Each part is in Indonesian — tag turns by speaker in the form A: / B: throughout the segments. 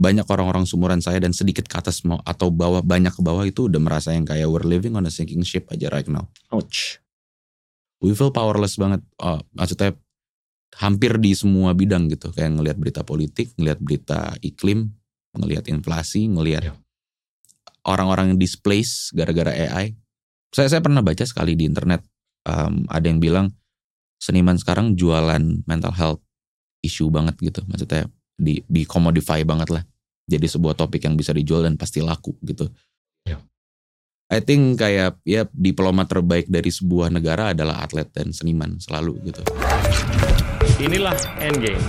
A: banyak orang-orang sumuran saya dan sedikit ke atas mau atau bawah banyak ke bawah itu udah merasa yang kayak we're living on a sinking ship aja right now.
B: Ouch.
A: We feel powerless banget. Oh, maksudnya hampir di semua bidang gitu. Kayak ngelihat berita politik, ngelihat berita iklim, ngelihat inflasi, ngelihat
B: Ya.
A: orang-orang yang displace gara-gara AI. Saya saya pernah baca sekali di internet um, ada yang bilang seniman sekarang jualan mental health issue banget gitu. Maksudnya di di commodify banget lah. Jadi sebuah topik yang bisa dijual dan pasti laku gitu.
B: Ya.
A: I think kayak ya diplomat terbaik dari sebuah negara adalah atlet dan seniman selalu gitu.
C: Inilah Endgame.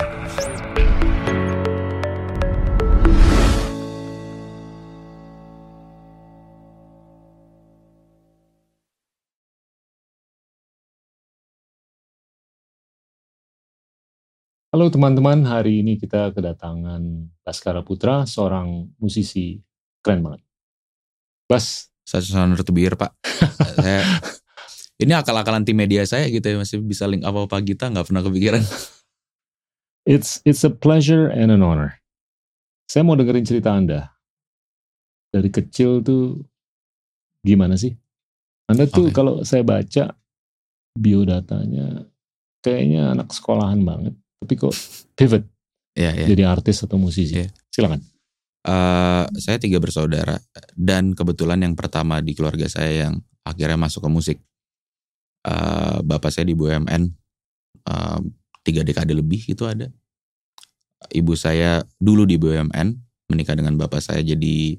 B: Halo teman-teman, hari ini kita kedatangan Baskara Putra, seorang musisi keren banget. Bas,
A: to be here, Pak. saya, ini akal-akalan tim media saya gitu ya masih bisa link apa-apa kita nggak pernah kepikiran.
B: it's it's a pleasure and an honor. Saya mau dengerin cerita Anda. Dari kecil tuh gimana sih? Anda tuh
A: Oke.
B: kalau saya baca biodatanya kayaknya anak sekolahan banget, tapi kok pivot
A: Ya ya.
B: jadi artis atau musisi.
A: Iya.
B: Silakan.
A: Eh, saya tiga bersaudara dan kebetulan yang pertama di keluarga saya yang akhirnya masuk ke musik. Eh, bapak saya di BUMN eh, tiga dekade lebih itu ada. Ibu saya dulu di BUMN menikah dengan bapak saya jadi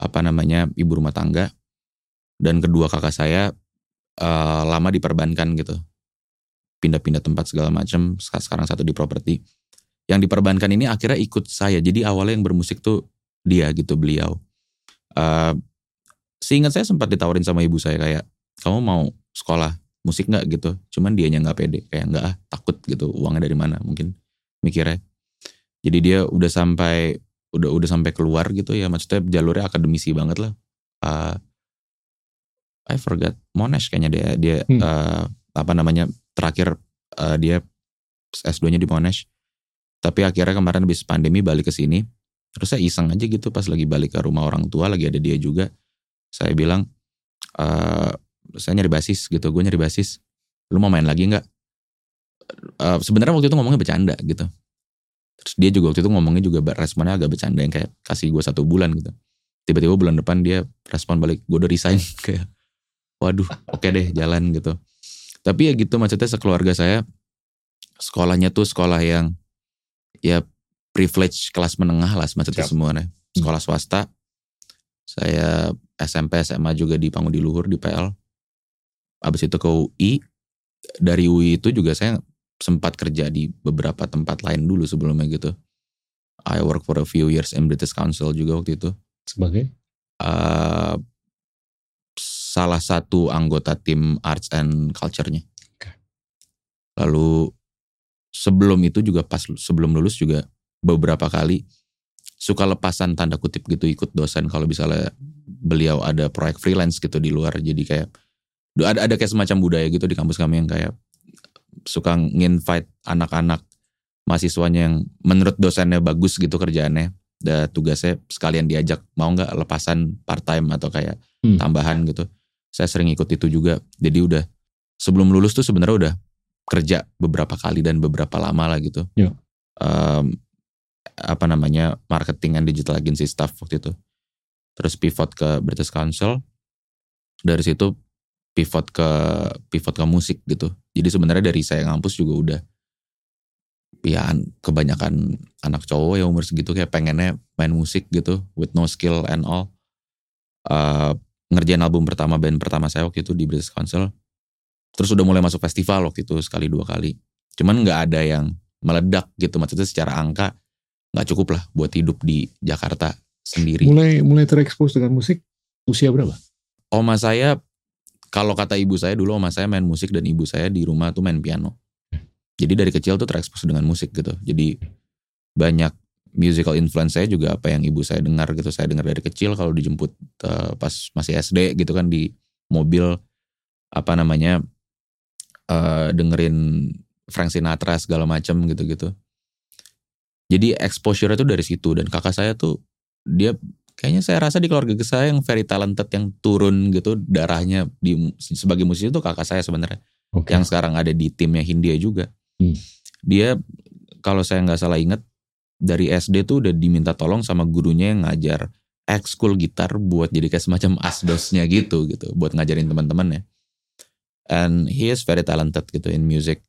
A: apa namanya ibu rumah tangga dan kedua kakak saya eh, lama di perbankan gitu pindah-pindah tempat segala macam sekarang satu di properti. Yang di perbankan ini akhirnya ikut saya. Jadi awalnya yang bermusik tuh dia gitu beliau. Eh seingat saya sempat ditawarin sama ibu saya kayak kamu mau sekolah musik nggak? gitu. Cuman dianya nggak pede. Kayak nggak ah takut gitu uangnya dari mana? Mungkin mikirnya. Jadi dia udah sampai udah udah sampai keluar gitu ya. Maksudnya jalurnya akademisi banget lah. Eh I forgot. Monash kayaknya dia dia
B: Hmm.
A: eh, apa namanya terakhir eh, dia S2-nya di Monash. Tapi akhirnya kemarin habis pandemi balik ke sini. Terus saya iseng aja gitu pas lagi balik ke rumah orang tua lagi ada dia juga. Saya bilang eh saya nyari basis gitu gue nyari basis. Lu mau main lagi nggak? Eh, sebenarnya waktu itu ngomongnya bercanda gitu. Terus dia juga waktu itu ngomongnya juga responnya agak bercanda yang kayak kasih gue satu bulan gitu. Tiba-tiba bulan depan dia respon balik gue udah resign. Kayak waduh oke deh jalan gitu tapi ya gitu maksudnya sekeluarga saya sekolahnya tuh sekolah yang ya privilege kelas menengah lah maksudnya
B: Siap.
A: semuanya. Sekolah swasta saya SMP SMA juga di Pangudi Luhur di PL abis itu ke UI dari UI itu juga saya sempat kerja di beberapa tempat lain dulu sebelumnya gitu. I work for a few years in British Council juga waktu itu.
B: Sebagai?
A: Eh salah satu anggota tim arts and culture-nya. Lalu sebelum itu juga pas sebelum lulus juga beberapa kali suka lepasan tanda kutip gitu ikut dosen kalau misalnya beliau ada proyek freelance gitu di luar jadi kayak ada ada kayak semacam budaya gitu di kampus kami yang kayak suka nginvite anak-anak mahasiswanya yang menurut dosennya bagus gitu kerjaannya dan tugasnya sekalian diajak mau nggak lepasan part time atau kayak
B: Hmm.
A: tambahan gitu saya sering ikut itu juga. Jadi udah sebelum lulus tuh sebenarnya udah kerja beberapa kali dan beberapa lama lah gitu.
B: Ya.
A: Em, apa namanya marketing and digital agency staff waktu itu. Terus pivot ke British Council. Dari situ pivot ke pivot ke musik gitu. Jadi sebenarnya dari saya ngampus juga udah ya an- kebanyakan anak cowok yang umur segitu kayak pengennya main musik gitu with no skill and all. Eh, ngerjain album pertama band pertama saya waktu itu di British Council. Terus udah mulai masuk festival waktu itu sekali dua kali. Cuman nggak ada yang meledak gitu maksudnya secara angka nggak cukup lah buat hidup di Jakarta sendiri.
B: Mulai mulai terekspos dengan musik usia berapa?
A: oma saya kalau kata ibu saya dulu oma saya main musik dan ibu saya di rumah tuh main piano. Jadi dari kecil tuh terekspos dengan musik gitu. Jadi banyak musical influence saya juga apa yang ibu saya dengar gitu saya dengar dari kecil kalau dijemput eh, pas masih SD gitu kan di mobil apa namanya eh dengerin Frank Sinatra segala macam gitu-gitu Jadi exposure itu dari situ dan kakak saya tuh dia kayaknya saya rasa di keluarga saya yang very talented yang turun gitu darahnya di sebagai musisi itu kakak saya sebenarnya
B: Oke.
A: yang sekarang ada di timnya Hindia juga.
B: Hmm.
A: Dia kalau saya nggak salah inget dari SD tuh udah diminta tolong sama gurunya yang ngajar ekskul gitar buat jadi kayak semacam asdosnya gitu gitu buat ngajarin teman-temannya. And he is very talented gitu in music.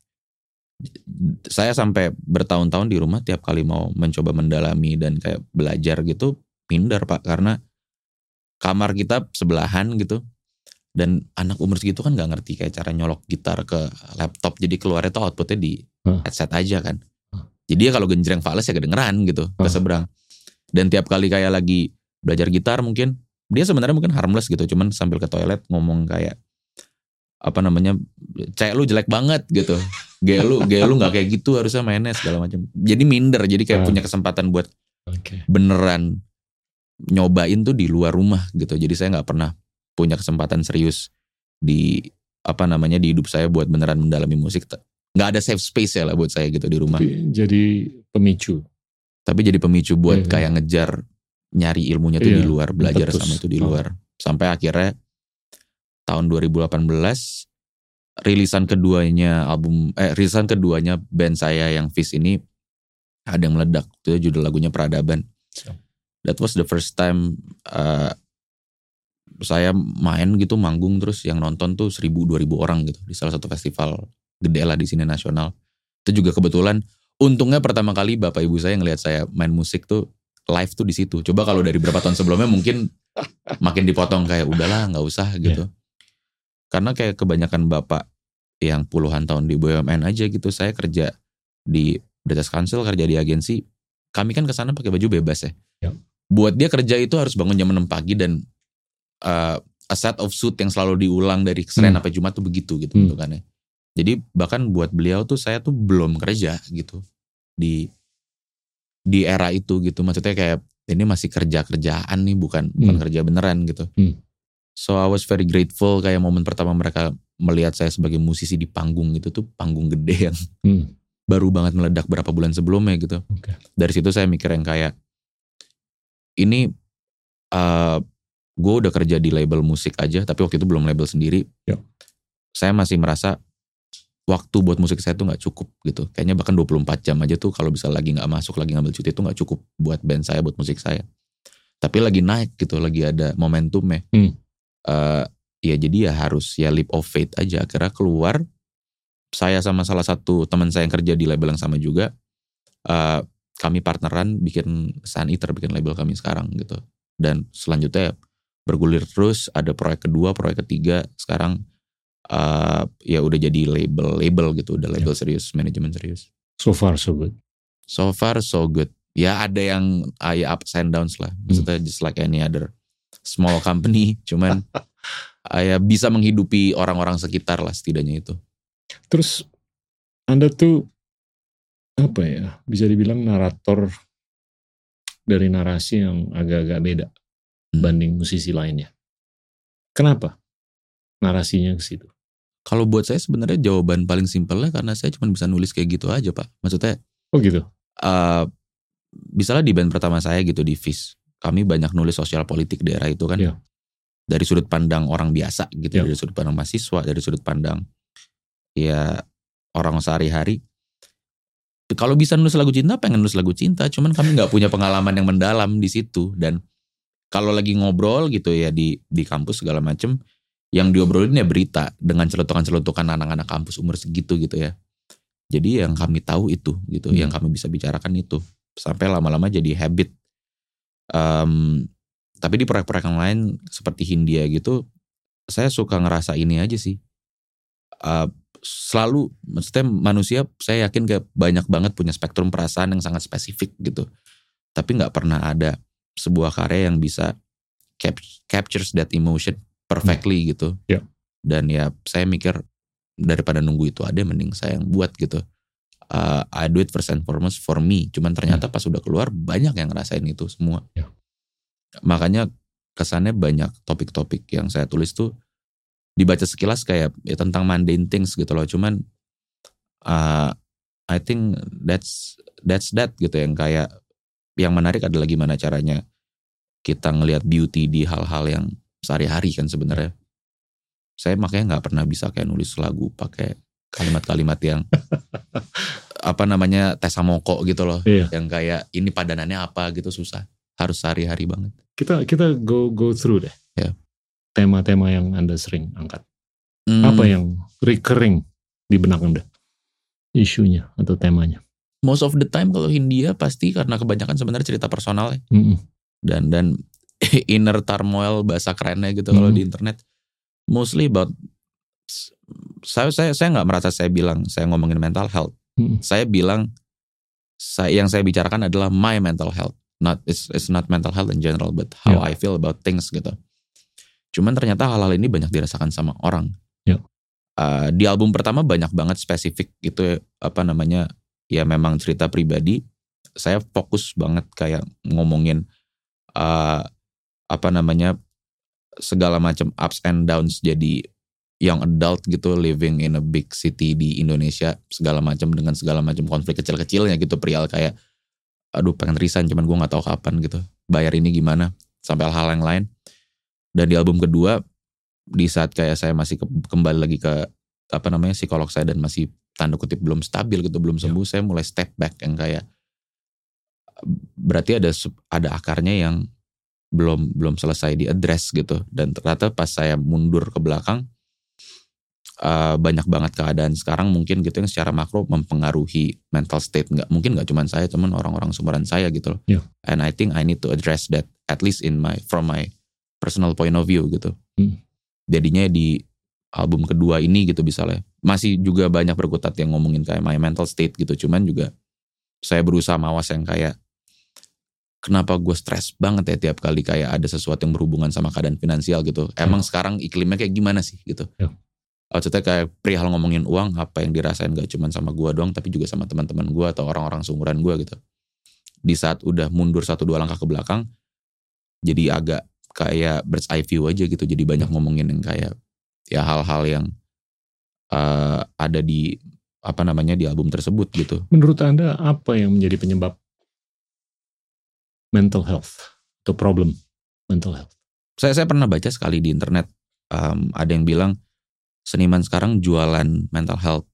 A: Saya sampai bertahun-tahun di rumah tiap kali mau mencoba mendalami dan kayak belajar gitu minder pak karena kamar kita sebelahan gitu dan anak umur segitu kan nggak ngerti kayak cara nyolok gitar ke laptop jadi keluarnya tuh outputnya di headset aja kan. Jadi ya kalau genjreng fales ya kedengeran gitu ke
B: Hah.
A: seberang dan tiap kali kayak lagi belajar gitar mungkin dia sebenarnya mungkin harmless gitu cuman sambil ke toilet ngomong kayak apa namanya cek lu jelek banget gitu gaya lu gaya lu nggak kayak gitu harusnya mainnya segala macam jadi minder jadi kayak
B: Hah.
A: punya kesempatan buat
B: Oke.
A: beneran nyobain tuh di luar rumah gitu. Jadi saya nggak pernah punya kesempatan serius di apa namanya di hidup saya buat beneran mendalami musik. Nggak ada safe space ya lah buat saya gitu di rumah.
B: Tapi jadi pemicu.
A: Tapi jadi pemicu buat
B: Iya, iya.
A: kayak ngejar nyari ilmunya tuh di
B: Iya,
A: luar, belajar sama itu di
B: Oh.
A: luar. Sampai akhirnya tahun 2018 rilisan keduanya album eh rilisan keduanya band saya yang Fish ini ada yang meledak. Itu judul lagunya Peradaban.
B: Siap.
A: That was the first time uh, saya main gitu manggung terus yang nonton tuh 1000 2000 orang gitu di salah satu festival gede lah di sini nasional. Itu juga kebetulan untungnya pertama kali bapak ibu saya ngelihat saya main musik tuh live tuh di situ. Coba kalau dari beberapa tahun sebelumnya mungkin makin dipotong kayak udahlah nggak usah gitu. Karena kayak kebanyakan bapak yang puluhan tahun di BUMN aja gitu saya kerja di British Council kerja di agensi kami kan ke sana pakai baju bebas ya.
B: Yap.
A: Buat dia kerja itu harus bangun jam 6 pagi dan uh, a set of suit yang selalu diulang dari Senin
B: Hmm.
A: sampai Jumat tuh begitu gitu
B: Hmm.
A: bentukannya. Jadi bahkan buat beliau tuh saya tuh belum kerja gitu di di era itu gitu. Maksudnya kayak ini masih kerja kerjaan nih bukan bukan
B: Hmm.
A: kerja beneran gitu.
B: Hmm.
A: So I was very grateful kayak momen pertama mereka melihat saya sebagai musisi di panggung gitu tuh panggung gede yang
B: Hmm.
A: baru banget meledak berapa bulan sebelumnya gitu.
B: Oke.
A: Dari situ saya mikir yang kayak ini eh gue udah kerja di label musik aja, tapi waktu itu belum label sendiri.
B: Yap.
A: Saya masih merasa waktu buat musik saya tuh nggak cukup gitu. Kayaknya bahkan 24 jam aja tuh kalau bisa lagi nggak masuk, lagi ngambil cuti tuh nggak cukup buat band saya, buat musik saya. Tapi lagi naik gitu, lagi ada momentumnya.
B: Hmm.
A: Eh, ya jadi ya harus ya leap of faith aja. Akhirnya keluar, saya sama salah satu teman saya yang kerja di label yang sama juga, eh, kami partneran bikin Sun Eater, bikin label kami sekarang gitu. Dan selanjutnya bergulir terus, ada proyek kedua, proyek ketiga, sekarang eh, ya udah jadi label label gitu, udah label serius, manajemen serius.
B: So far so good.
A: So far so good. Ya ada yang ah, ya ups and downs lah. Maksudnya just like any other small company, cuman ah, ya bisa menghidupi orang-orang sekitar lah setidaknya itu.
B: Terus Anda tuh apa ya? Bisa dibilang narator dari narasi yang agak-agak beda
A: Hmm.
B: banding musisi lainnya. Kenapa? Narasinya ke situ.
A: Kalau buat saya sebenarnya jawaban paling simpelnya karena saya cuma bisa nulis kayak gitu aja pak. Maksudnya
B: Oh gitu.
A: eh misalnya di band pertama saya gitu di FIS, kami banyak nulis sosial politik daerah itu kan.
B: Iya.
A: Dari sudut pandang orang biasa gitu,
B: Iya.
A: dari sudut pandang mahasiswa, dari sudut pandang ya orang sehari-hari. Kalau bisa nulis lagu cinta, pengen nulis lagu cinta, cuman kami nggak punya pengalaman yang mendalam di situ dan kalau lagi ngobrol gitu ya di di kampus segala macem, yang diobrolin ya berita dengan celotukan-celotukan anak-anak kampus umur segitu gitu ya. Jadi yang kami tahu itu gitu,
B: Hmm.
A: yang kami bisa bicarakan itu sampai lama-lama jadi habit. Em, tapi di proyek-proyek yang lain seperti Hindia gitu, saya suka ngerasa ini aja sih. Eh, selalu, maksudnya manusia saya yakin kayak banyak banget punya spektrum perasaan yang sangat spesifik gitu. Tapi nggak pernah ada sebuah karya yang bisa cap- captures that emotion perfectly gitu.
B: Ya.
A: Dan ya saya mikir daripada nunggu itu ada mending saya yang buat gitu. Uh, I do it first and foremost for me. Cuman ternyata pas udah keluar banyak yang ngerasain itu semua.
B: Ya.
A: Makanya kesannya banyak topik-topik yang saya tulis tuh dibaca sekilas kayak ya tentang mundane things gitu loh. Cuman uh, I think that's that's that gitu yang kayak yang menarik adalah gimana caranya kita ngelihat beauty di hal-hal yang sehari-hari kan sebenarnya. Saya makanya nggak pernah bisa kayak nulis lagu pakai kalimat-kalimat yang apa namanya tesamoko gitu loh,
B: Iya.
A: yang kayak ini padanannya apa gitu susah, harus sehari-hari banget.
B: Kita kita go go through deh.
A: Ya.
B: Tema-tema yang Anda sering angkat.
A: Hmm,
B: Apa yang recurring di benak Anda? Isunya atau temanya.
A: Most of the time kalau Hindia pasti karena kebanyakan sebenarnya cerita personal ya.
B: Mm-mm.
A: dan dan inner turmoil bahasa kerennya gitu kalau
B: Hmm.
A: di internet mostly about saya saya saya nggak merasa saya bilang saya ngomongin mental health
B: Mm-mm.
A: saya bilang saya yang saya bicarakan adalah my mental health not it's, it's not mental health in general but how
B: Ya.
A: I feel about things gitu cuman ternyata hal-hal ini banyak dirasakan sama orang
B: Ya.
A: Uh, di album pertama banyak banget spesifik gitu apa namanya ya memang cerita pribadi saya fokus banget kayak ngomongin uh, apa namanya segala macam ups and downs jadi young adult gitu living in a big city di Indonesia segala macam dengan segala macam konflik kecil-kecilnya gitu perihal kayak aduh pengen resign cuman gue nggak tahu kapan gitu. Bayar ini gimana? Sampai hal-hal yang lain. Dan di album kedua di saat kayak saya masih ke- kembali lagi ke apa namanya psikolog saya dan masih tanda kutip belum stabil gitu belum sembuh saya mulai step back yang kayak berarti ada ada akarnya yang belum belum selesai di address gitu. Dan ternyata pas saya mundur ke belakang eh, banyak banget keadaan sekarang mungkin gitu yang secara makro mempengaruhi mental state. Nggak mungkin nggak cuma saya cuman orang-orang sumuran saya gitu loh.
B: Yeah.
A: and I think I need to address that at least in my from my personal point of view gitu.
B: Hmm.
A: jadinya di album kedua ini gitu misalnya masih juga banyak berkutat yang ngomongin kayak my mental state gitu. Cuman juga saya berusaha mawas yang kayak kenapa gue stres banget ya tiap kali kayak ada sesuatu yang berhubungan sama keadaan finansial gitu. Emang sekarang iklimnya kayak gimana sih gitu?
B: Ya.
A: maksudnya kayak perihal ngomongin uang apa yang dirasain gak cuma sama gue doang tapi juga sama teman-teman gue atau orang-orang seumuran gue gitu. Di saat udah mundur satu dua langkah ke belakang jadi agak kayak bird's eye view aja gitu. Jadi banyak ngomongin yang kayak ya hal-hal yang eh, ada di apa namanya di album tersebut gitu.
B: Menurut Anda apa yang menjadi penyebab mental health atau problem mental health?
A: saya saya pernah baca sekali di internet em, ada yang bilang seniman sekarang jualan mental health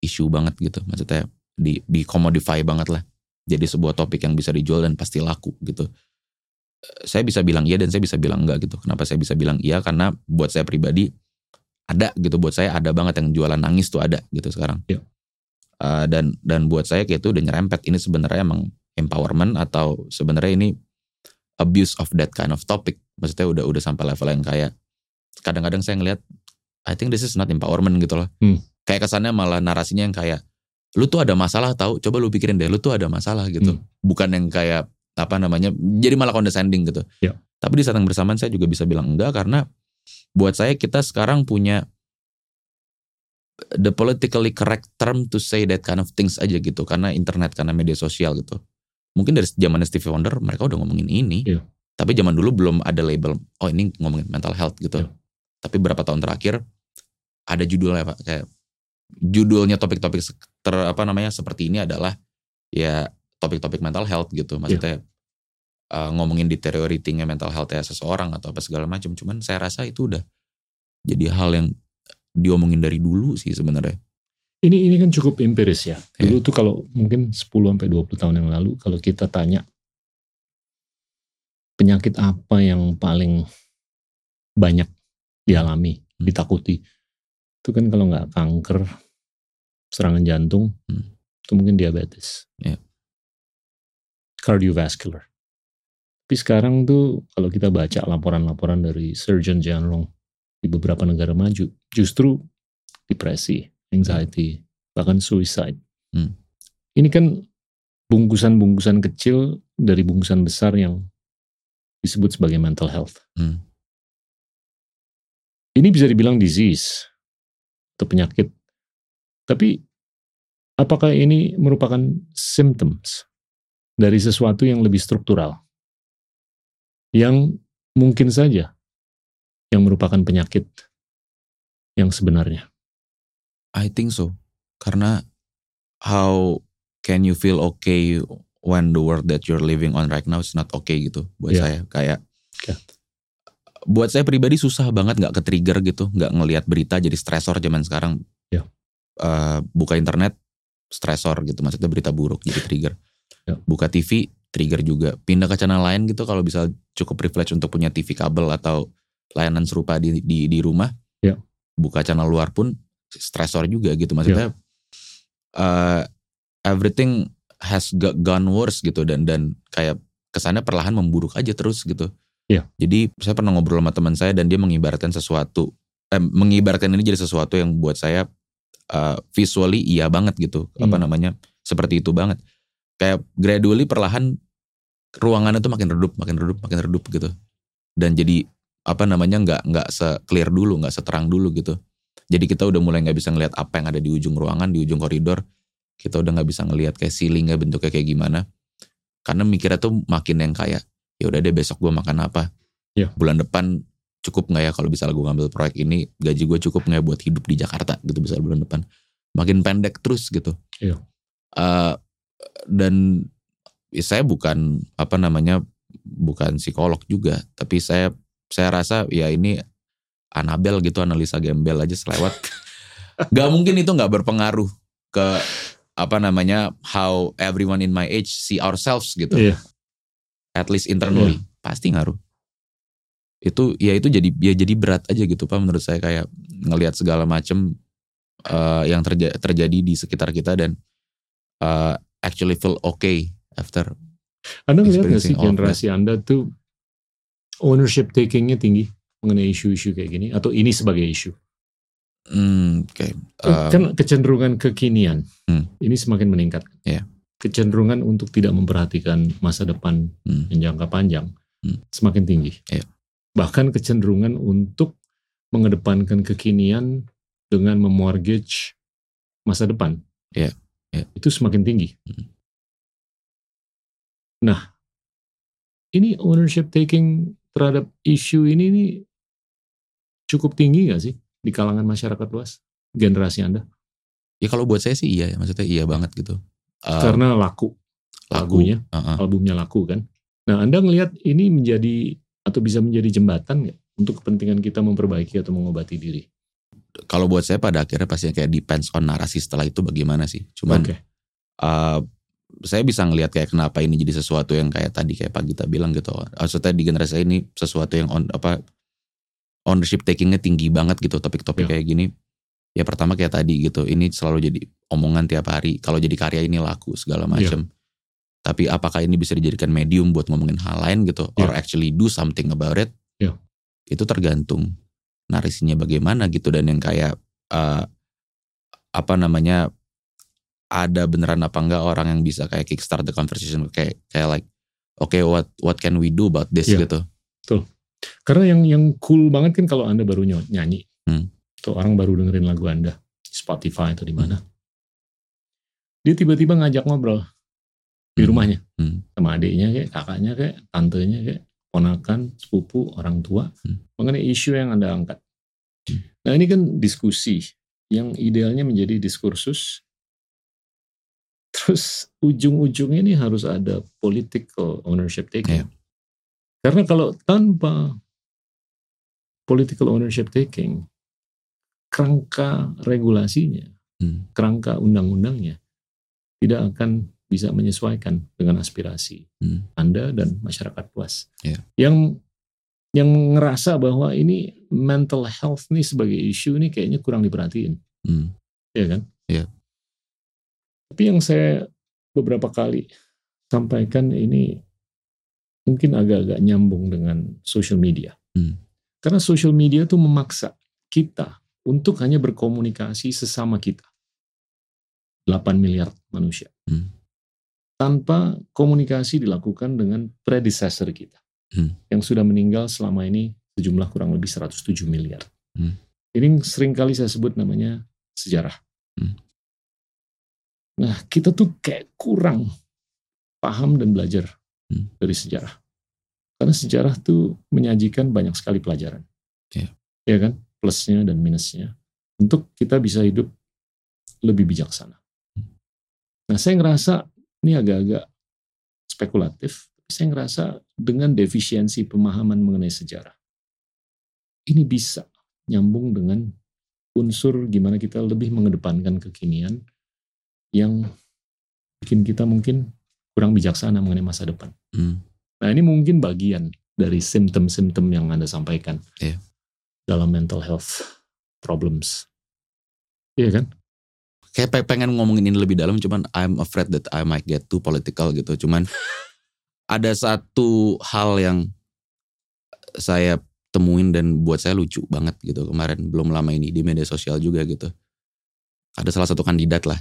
A: issue banget gitu. Maksudnya di di commodify banget lah. Jadi sebuah topik yang bisa dijual dan pasti laku gitu. Eh, saya bisa bilang iya dan saya bisa bilang enggak gitu. Kenapa saya bisa bilang iya? Karena buat saya pribadi ada gitu. Buat saya ada banget yang jualan nangis tuh ada gitu sekarang.
B: Iya.
A: Eh, dan dan buat saya kayak itu udah nyerempet. Ini sebenarnya emang empowerment atau sebenarnya ini abuse of that kind of topic maksudnya udah udah sampai level yang kayak kadang-kadang saya ngelihat I think this is not empowerment gitu loh
B: Hmm.
A: kayak kesannya malah narasinya yang kayak lu tuh ada masalah tahu coba lu pikirin deh lu tuh ada masalah gitu
B: Hmm.
A: bukan yang kayak apa namanya jadi malah condescending gitu
B: Ya.
A: tapi di saat yang bersamaan saya juga bisa bilang enggak karena buat saya kita sekarang punya the politically correct term to say that kind of things aja gitu karena internet karena media sosial gitu mungkin dari zaman Stevie Wonder mereka udah ngomongin ini.
B: Iya.
A: tapi zaman dulu belum ada label oh ini ngomongin mental health gitu.
B: Iya.
A: tapi berapa tahun terakhir ada judulnya pak. Kayak judulnya topik-topik ter apa namanya seperti ini adalah ya topik-topik mental health gitu. Maksudnya uh, ngomongin deterioratingnya mental health ya seseorang atau apa segala macam cuman saya rasa itu udah jadi hal yang diomongin dari dulu sih sebenarnya
B: Ini ini kan cukup empiris ya.
A: Iya.
B: Dulu tuh kalau mungkin 10 sampai 20 tahun yang lalu kalau kita tanya penyakit apa yang paling banyak dialami,
A: Hmm.
B: ditakuti. Itu kan kalau nggak kanker, serangan jantung,
A: Hmm.
B: itu mungkin diabetes.
A: Iya.
B: Cardiovascular. Tapi sekarang tuh kalau kita baca laporan-laporan dari Surgeon General di beberapa negara maju, justru depresi, anxiety, bahkan suicide.
A: Hmm.
B: Ini kan bungkusan-bungkusan kecil dari bungkusan besar yang disebut sebagai mental health.
A: Hmm.
B: Ini bisa dibilang disease atau penyakit. Tapi apakah ini merupakan symptoms dari sesuatu yang lebih struktural? Yang mungkin saja yang merupakan penyakit yang sebenarnya.
A: I think so karena how can you feel okay when the world that you're living on right now is not okay gitu buat
B: Iya.
A: saya kayak
B: Oke.
A: buat saya pribadi susah banget nggak ke trigger gitu nggak ngelihat berita jadi stresor zaman sekarang
B: Iya.
A: Eh, buka internet stresor gitu maksudnya berita buruk jadi trigger
B: Iya.
A: buka TV trigger juga pindah ke channel lain gitu kalau bisa cukup privilege untuk punya TV kabel atau layanan serupa di di, di rumah
B: Iya.
A: buka channel luar pun stresor juga gitu maksudnya eh, everything has got gone worse gitu dan dan kayak kesannya perlahan memburuk aja terus gitu.
B: Iya.
A: Jadi saya pernah ngobrol sama teman saya dan dia mengibaratkan sesuatu, eh, mengibaratkan ini jadi sesuatu yang buat saya eh, visually iya banget gitu. Apa
B: Hmm.
A: namanya? Seperti itu banget. Kayak gradually perlahan ruangannya tuh makin redup, makin redup, makin redup gitu. Dan jadi apa namanya nggak nggak se-clear dulu, nggak seterang dulu gitu. Jadi kita udah mulai nggak bisa ngelihat apa yang ada di ujung ruangan, di ujung koridor. Kita udah nggak bisa ngelihat kayak ceilingnya bentuknya kayak gimana. Karena mikirnya tuh makin yang kayak ya udah deh besok gue makan apa.
B: Iya.
A: Bulan depan cukup nggak ya kalau bisa gue ngambil proyek ini gaji gue cukup nggak ya buat hidup di Jakarta gitu bisa bulan depan. Makin pendek terus gitu.
B: Iya.
A: Eh, dan ya saya bukan apa namanya bukan psikolog juga tapi saya saya rasa ya ini Anabel gitu analisa gembel aja selewat. Nggak mungkin itu nggak berpengaruh ke apa namanya how everyone in my age see ourselves gitu.
B: Iya.
A: at least internally. Pasti ngaruh. Itu ya itu jadi ya jadi berat aja gitu pak menurut saya. Kayak ngelihat segala macem eh, yang terja- terjadi di sekitar kita dan eh, actually feel okay after
B: Anda ngeliat gak sih generasi Anda tuh ownership takingnya tinggi mengenai isu-isu kayak gini atau ini sebagai isu?
A: hmm, oke eh,
B: kan kecenderungan kekinian
A: Hmm.
B: ini semakin meningkat.
A: Iya.
B: Kecenderungan untuk tidak memperhatikan masa depan
A: hmm,
B: yang jangka panjang
A: Hmm.
B: semakin tinggi.
A: Iya.
B: Bahkan kecenderungan untuk mengedepankan kekinian dengan memortgage masa depan.
A: Iya. Iya.
B: Itu semakin tinggi.
A: Hmm.
B: Nah, ini ownership taking terhadap isu ini ini cukup tinggi nggak sih di kalangan masyarakat luas generasi Anda?
A: ya kalau buat saya sih iya ya maksudnya iya banget gitu Eh,
B: Karena laku
A: lagu
B: lagunya.
A: uh-uh.
B: albumnya laku kan. Nah, Anda ngelihat ini menjadi atau bisa menjadi jembatan nggak untuk kepentingan kita memperbaiki atau mengobati diri?
A: kalau buat saya pada akhirnya pasti kayak depends on narasi setelah itu bagaimana sih cuman
B: Oke.
A: uh, saya bisa ngelihat kayak kenapa ini jadi sesuatu yang kayak tadi kayak Pak Gita bilang gitu. Maksudnya di generasi ini sesuatu yang on, apa ownership takingnya tinggi banget gitu topik-topik
B: Ya.
A: kayak gini. Ya pertama kayak tadi gitu, ini selalu jadi omongan tiap hari. Kalau jadi karya ini laku segala macam. Tapi apakah ini bisa dijadikan medium buat ngomongin hal lain gitu, or
B: Ya.
A: actually do something about it?
B: Ya.
A: Itu tergantung narasinya bagaimana gitu dan yang kayak eh, apa namanya ada beneran apa enggak orang yang bisa kayak kickstart the conversation kayak kayak like okay what what can we do about this
B: Iya.
A: gitu
B: Karena yang yang cool banget kan kalau Anda baru ny- nyanyi.
A: Hmm.
B: Atau orang baru dengerin lagu Anda di Spotify atau di mana. Dia tiba-tiba ngajak ngobrol di
A: Hmm.
B: rumahnya
A: Hmm.
B: sama adiknya kayak kakaknya kayak tantenya kayak ponakan, sepupu, orang tua
A: Hmm.
B: mengenai isu yang Anda angkat.
A: Hmm.
B: Nah, ini kan diskusi yang idealnya menjadi diskursus Terus ujung-ujungnya ini harus ada political ownership taking.
A: Iya.
B: Karena kalau tanpa political ownership taking, kerangka regulasinya,
A: Hmm.
B: kerangka undang-undangnya tidak akan bisa menyesuaikan dengan aspirasi
A: Hmm.
B: Anda dan masyarakat luas.
A: Iya.
B: Yang yang ngerasa bahwa ini mental health nih sebagai isu ini kayaknya kurang diperhatiin,
A: Hmm.
B: ya kan?
A: Iya.
B: Tapi yang saya beberapa kali sampaikan ini mungkin agak-agak nyambung dengan social media.
A: Hmm.
B: Karena social media itu memaksa kita untuk hanya berkomunikasi sesama kita. 8 miliar manusia.
A: Hmm.
B: Tanpa komunikasi dilakukan dengan predecessor kita.
A: Hmm.
B: Yang sudah meninggal selama ini sejumlah kurang lebih 107 miliar.
A: Hmm.
B: Ini sering kali saya sebut namanya sejarah.
A: Hmm.
B: Nah, kita tuh kayak kurang paham dan belajar
A: Hmm.
B: dari sejarah. Karena sejarah tuh menyajikan banyak sekali pelajaran.
A: Iya.
B: Ya kan? Plusnya dan minusnya. Untuk kita bisa hidup lebih bijaksana. Nah saya ngerasa ini agak-agak spekulatif, saya ngerasa dengan defisiensi pemahaman mengenai sejarah, ini bisa nyambung dengan unsur gimana kita lebih mengedepankan kekinian yang bikin kita mungkin kurang bijaksana mengenai masa depan.
A: Hmm.
B: Nah ini mungkin bagian dari simptom-simptom yang Anda sampaikan
A: Iya.
B: dalam mental health problems. Iya kan?
A: Kayak pe- pengen ngomongin ini lebih dalam, cuman I'm afraid that I might get too political gitu. Cuman ada satu hal yang saya temuin dan buat saya lucu banget gitu kemarin belum lama ini di media sosial juga gitu. Ada salah satu kandidat lah.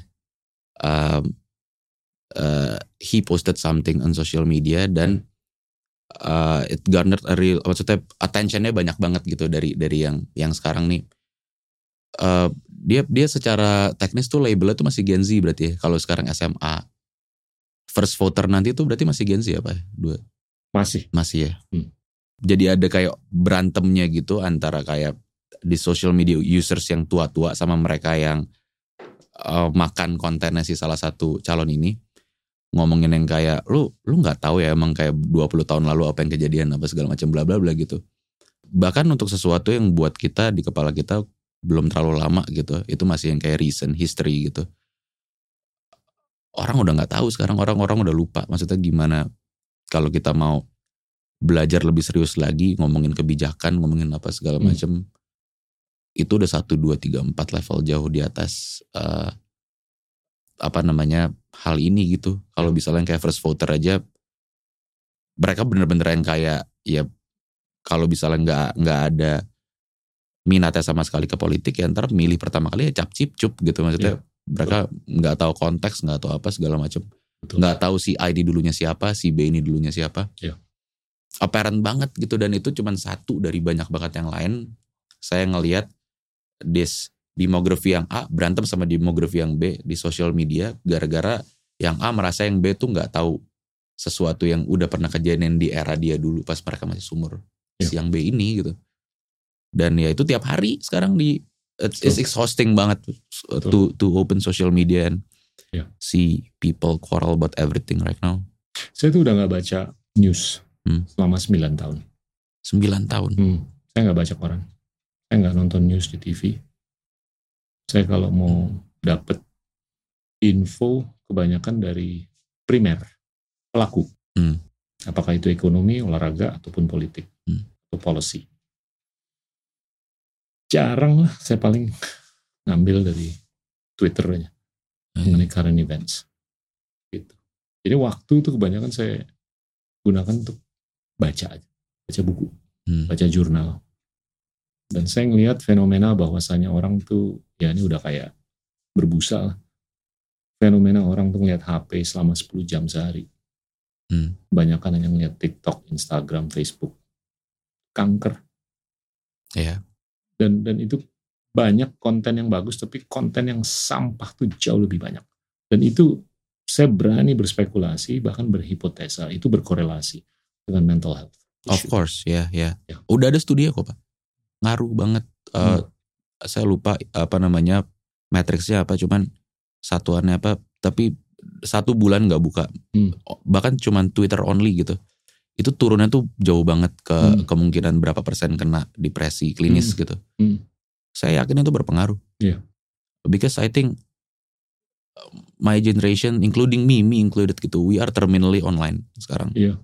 A: Um, uh, he posted something on social media dan uh, it garnered a real maksudnya attentionnya banyak banget gitu dari dari yang yang sekarang nih. Uh, dia dia secara teknis tuh labelnya tuh masih Gen Z berarti ya. Kalau sekarang SMA first voter nanti tuh berarti masih Gen Z apa ya? Dua
B: Masih.
A: masih ya.
B: Hmm.
A: Jadi ada kayak berantemnya gitu antara kayak di social media users yang tua-tua sama mereka yang uh, makan kontennya si salah satu calon ini ngomongin yang kayak lu lu nggak tahu ya emang kayak 20 tahun lalu apa yang kejadian apa segala macam bla bla bla gitu. Bahkan untuk sesuatu yang buat kita di kepala kita belum terlalu lama gitu, itu masih yang kayak recent history gitu. Orang udah nggak tahu sekarang orang-orang udah lupa maksudnya gimana kalau kita mau belajar lebih serius lagi ngomongin kebijakan ngomongin apa segala
B: Hmm.
A: macam itu udah satu dua tiga empat level jauh di atas eh, apa namanya hal ini gitu. Kalau misalnya kayak first voter aja mereka bener-bener yang kayak ya kalau misalnya nggak nggak ada minatnya sama sekali ke politik ya ntar milih pertama kali ya cap cip cup gitu. Maksudnya mereka nggak tahu konteks nggak tahu apa segala macam nggak tahu si A ini dulunya siapa si B ini dulunya siapa.
B: Iya.
A: apparent banget gitu dan itu cuman satu dari banyak banget yang lain. Saya ngelihat this demografi yang A berantem sama demografi yang B di sosial media gara-gara yang A merasa yang B tuh nggak tahu sesuatu yang udah pernah kejadian di era dia dulu pas mereka masih sumur
B: Iya.
A: si yang B ini gitu dan ya itu tiap hari sekarang di it's, it's exhausting banget uh, to to open social media and
B: Iya.
A: see people quarrel about everything right now
B: Saya tuh udah nggak baca news
A: Hmm.
B: selama 9 tahun.
A: 9 tahun
B: Hmm. Saya nggak baca koran. Saya nggak nonton news di TV. Saya kalau mau dapet info kebanyakan dari primer pelaku.
A: Hmm.
B: Apakah itu ekonomi, olahraga, ataupun politik
A: Hmm.
B: atau policy. Jarang lah saya paling ngambil dari Twitternya mengenai current events. Gitu. Jadi waktu itu kebanyakan saya gunakan untuk baca aja, baca buku,
A: Hmm.
B: baca jurnal. Dan saya ngelihat fenomena bahwasanya orang tuh ya ini udah kayak berbusa lah. Fenomena orang tuh ngeliat HP selama 10 jam sehari.
A: Hmm.
B: Kebanyakan hanya ngeliat TikTok, Instagram, Facebook. Kanker.
A: Iya.
B: Dan dan itu banyak konten yang bagus tapi konten yang sampah tuh jauh lebih banyak. Dan itu saya berani berspekulasi bahkan berhipotesa itu berkorelasi dengan mental health.
A: Of course, ya, ya.
B: Ya.
A: Udah ada studi kok, Pak. Ngaruh banget.
B: Hmm.
A: Saya lupa apa namanya matriksnya apa, cuman satuannya apa. Tapi satu bulan nggak buka,
B: Hmm.
A: bahkan cuman Twitter only gitu. Itu turunnya tuh jauh banget ke
B: Hmm.
A: kemungkinan berapa persen kena depresi klinis
B: Hmm.
A: gitu.
B: Hmm.
A: Saya yakin itu berpengaruh.
B: Iya.
A: Because I think my generation, including me, me included gitu, we are terminally online sekarang.
B: Iya.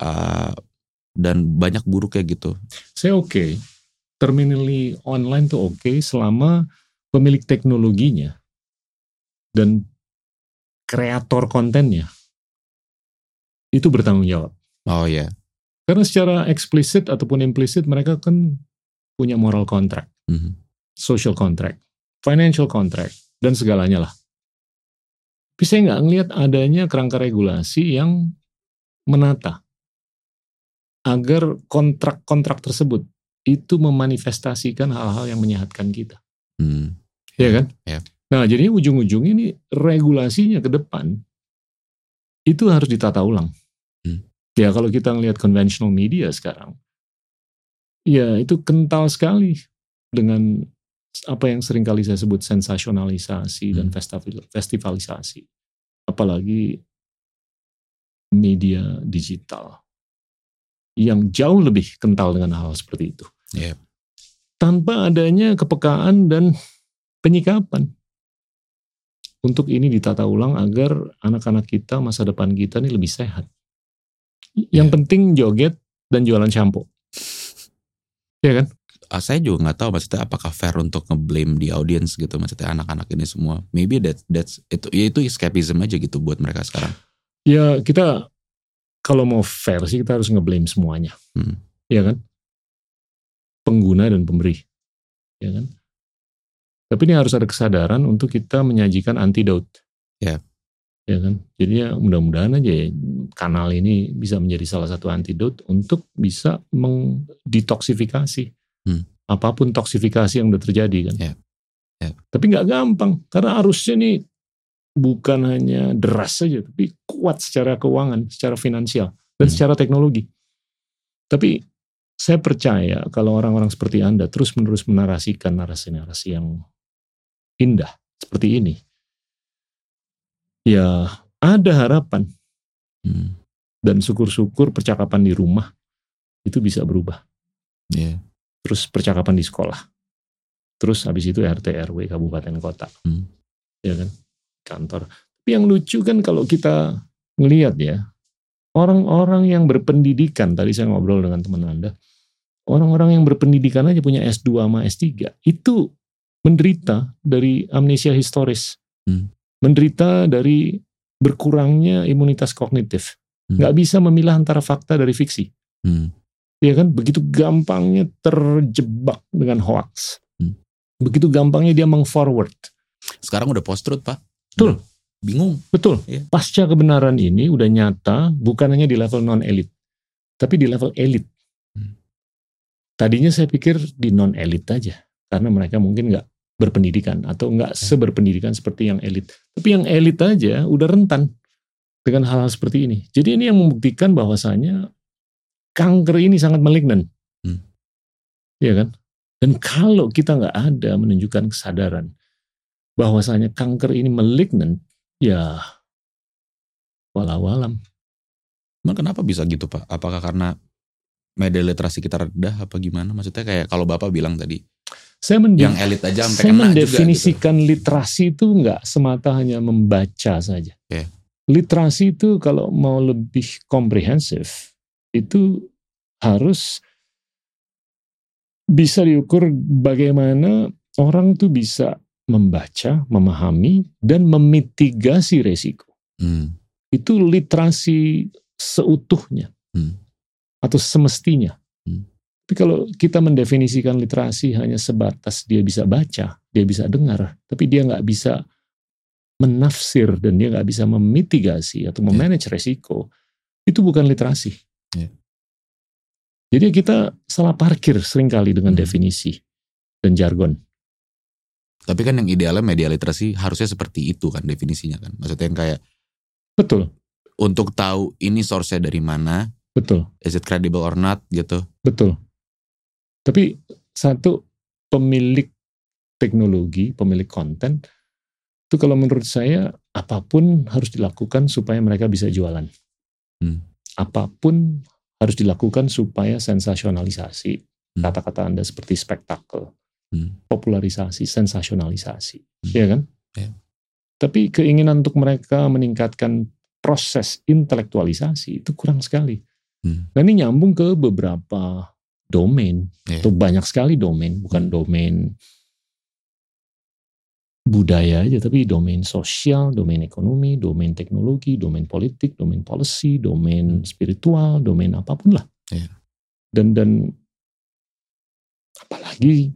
A: Uh, dan banyak buruk kayak gitu.
B: Saya oke. Terminally online tuh oke selama pemilik teknologinya dan kreator kontennya itu bertanggung jawab.
A: Oh ya,
B: Karena secara eksplisit ataupun implisit mereka kan punya moral contract,
A: Mhm.
B: social contract, financial contract, dan segalanya lah. Tapi saya nggak ngelihat adanya kerangka regulasi yang menata agar kontrak-kontrak tersebut itu memanifestasikan hal-hal yang menyehatkan kita.
A: Hmm.
B: Iya kan?
A: Ya.
B: Nah, jadi ujung-ujungnya ini regulasinya ke depan itu harus ditata ulang.
A: Hmm.
B: Ya kalau kita ngelihat conventional media sekarang, ya itu kental sekali dengan apa yang sering kali saya sebut sensasionalisasi dan
A: Hmm.
B: festival- festivalisasi. apalagi media digital yang jauh lebih kental dengan hal seperti itu.
A: Yep.
B: Tanpa adanya kepekaan dan penyikapan. Untuk ini ditata ulang agar anak-anak kita, masa depan kita ini lebih sehat. Yang
A: Iya.
B: penting joget dan jualan shampoo. Ya kan?
A: Ah, saya juga nggak tahu maksudnya apakah fair untuk ngeblame di audience gitu maksudnya anak-anak ini semua maybe that that's itu ya itu escapism aja gitu buat mereka sekarang
B: Ya kita kalau mau fair sih kita harus ngeblame semuanya.
A: Hmm.
B: Ya kan? Pengguna dan pemberi. Ya kan? Tapi ini harus ada kesadaran untuk kita menyajikan antidote.
A: Ya.
B: Ya kan? Jadi ya mudah-mudahan aja ya kanal ini bisa menjadi salah satu antidote untuk bisa mendetoksifikasi.
A: Hmm.
B: Apa pun toksifikasi yang udah terjadi kan.
A: Ya. Ya.
B: Tapi nggak gampang karena arusnya nih bukan hanya deras saja, tapi kuat secara keuangan, secara finansial, dan
A: Hmm.
B: secara teknologi. Tapi saya percaya kalau orang-orang seperti Anda terus-menerus menarasikan narasi-narasi yang indah seperti ini, ya ada harapan
A: Hmm.
B: dan syukur-syukur percakapan di rumah itu bisa berubah.
A: Iya.
B: Terus percakapan di sekolah. Terus habis itu RT RW kabupaten kota.
A: Hmm.
B: Ya kan? Kantor. Tapi yang lucu kan kalau kita ngelihat ya, orang-orang yang berpendidikan, tadi saya ngobrol dengan teman Anda, orang-orang yang berpendidikan aja punya S2 sama S3, itu menderita dari amnesia historis.
A: Hmm.
B: Menderita dari berkurangnya imunitas kognitif.
A: Hmm.
B: Nggak bisa memilah antara fakta dari fiksi.
A: Hmm.
B: Ya kan, begitu gampangnya terjebak dengan hoax.
A: Hmm.
B: Begitu gampangnya dia meng-forward.
A: sekarang udah post truth pak
B: Betul.
A: bingung
B: Betul.
A: Iya.
B: Pasca kebenaran ini udah nyata bukan hanya di level non elit, tapi di level elit.
A: Hmm.
B: Tadinya saya pikir di non elit aja, karena mereka mungkin nggak berpendidikan atau nggak
A: Iya.
B: seberpendidikan seperti yang elit. Tapi yang elit aja udah rentan dengan hal-hal seperti ini. Jadi ini yang membuktikan bahwasanya kanker ini sangat malignan,
A: Hmm.
B: Iya kan? Dan kalau kita nggak ada menunjukkan kesadaran bahwasanya kanker ini malignan, ya walau alam.
A: Emang kenapa bisa gitu pak apakah karena media literasi kita rendah apa gimana maksudnya kayak kalau bapak bilang tadi
B: Saya, mende-
A: yang elit aja sampai
B: saya
A: kena juga gitu.
B: mendefinisikan literasi itu nggak semata hanya membaca saja.
A: Oke.
B: Literasi itu kalau mau lebih komprehensif itu harus bisa diukur bagaimana orang tuh bisa membaca, memahami, dan memitigasi resiko.
A: Hmm.
B: Itu literasi seutuhnya
A: Hmm.
B: atau semestinya.
A: Hmm.
B: Tapi kalau kita mendefinisikan literasi hanya sebatas dia bisa baca, dia bisa dengar, tapi dia nggak bisa menafsir dan dia nggak bisa memitigasi atau memanage resiko, itu bukan literasi.
A: Ya.
B: Jadi kita salah parkir sering kali dengan
A: Hmm.
B: definisi dan jargon.
A: Tapi kan yang idealnya media literasi harusnya seperti itu kan definisinya kan. Maksudnya yang kayak
B: Betul,
A: untuk tahu ini source-nya dari mana,
B: betul,
A: is it credible or not gitu.
B: betul. Tapi satu pemilik teknologi, pemilik konten, itu kalau menurut saya apa pun harus dilakukan supaya mereka bisa jualan.
A: Hmm.
B: Apa pun harus dilakukan supaya sensasionalisasi.
A: Hmm.
B: Kata-kata Anda seperti spektakel,
A: Hmm.
B: popularisasi, sensasionalisasi.
A: Hmm.
B: Iya kan?
A: Iya.
B: Tapi keinginan untuk mereka meningkatkan proses intelektualisasi itu kurang sekali.
A: Hmm.
B: Nah ini nyambung ke beberapa domain
A: Iya.
B: atau banyak sekali domain, bukan domain budaya aja, tapi domain sosial, domain ekonomi, domain teknologi, domain politik, domain policy, domain spiritual, domain apa pun lah.
A: Iya.
B: Dan dan apalagi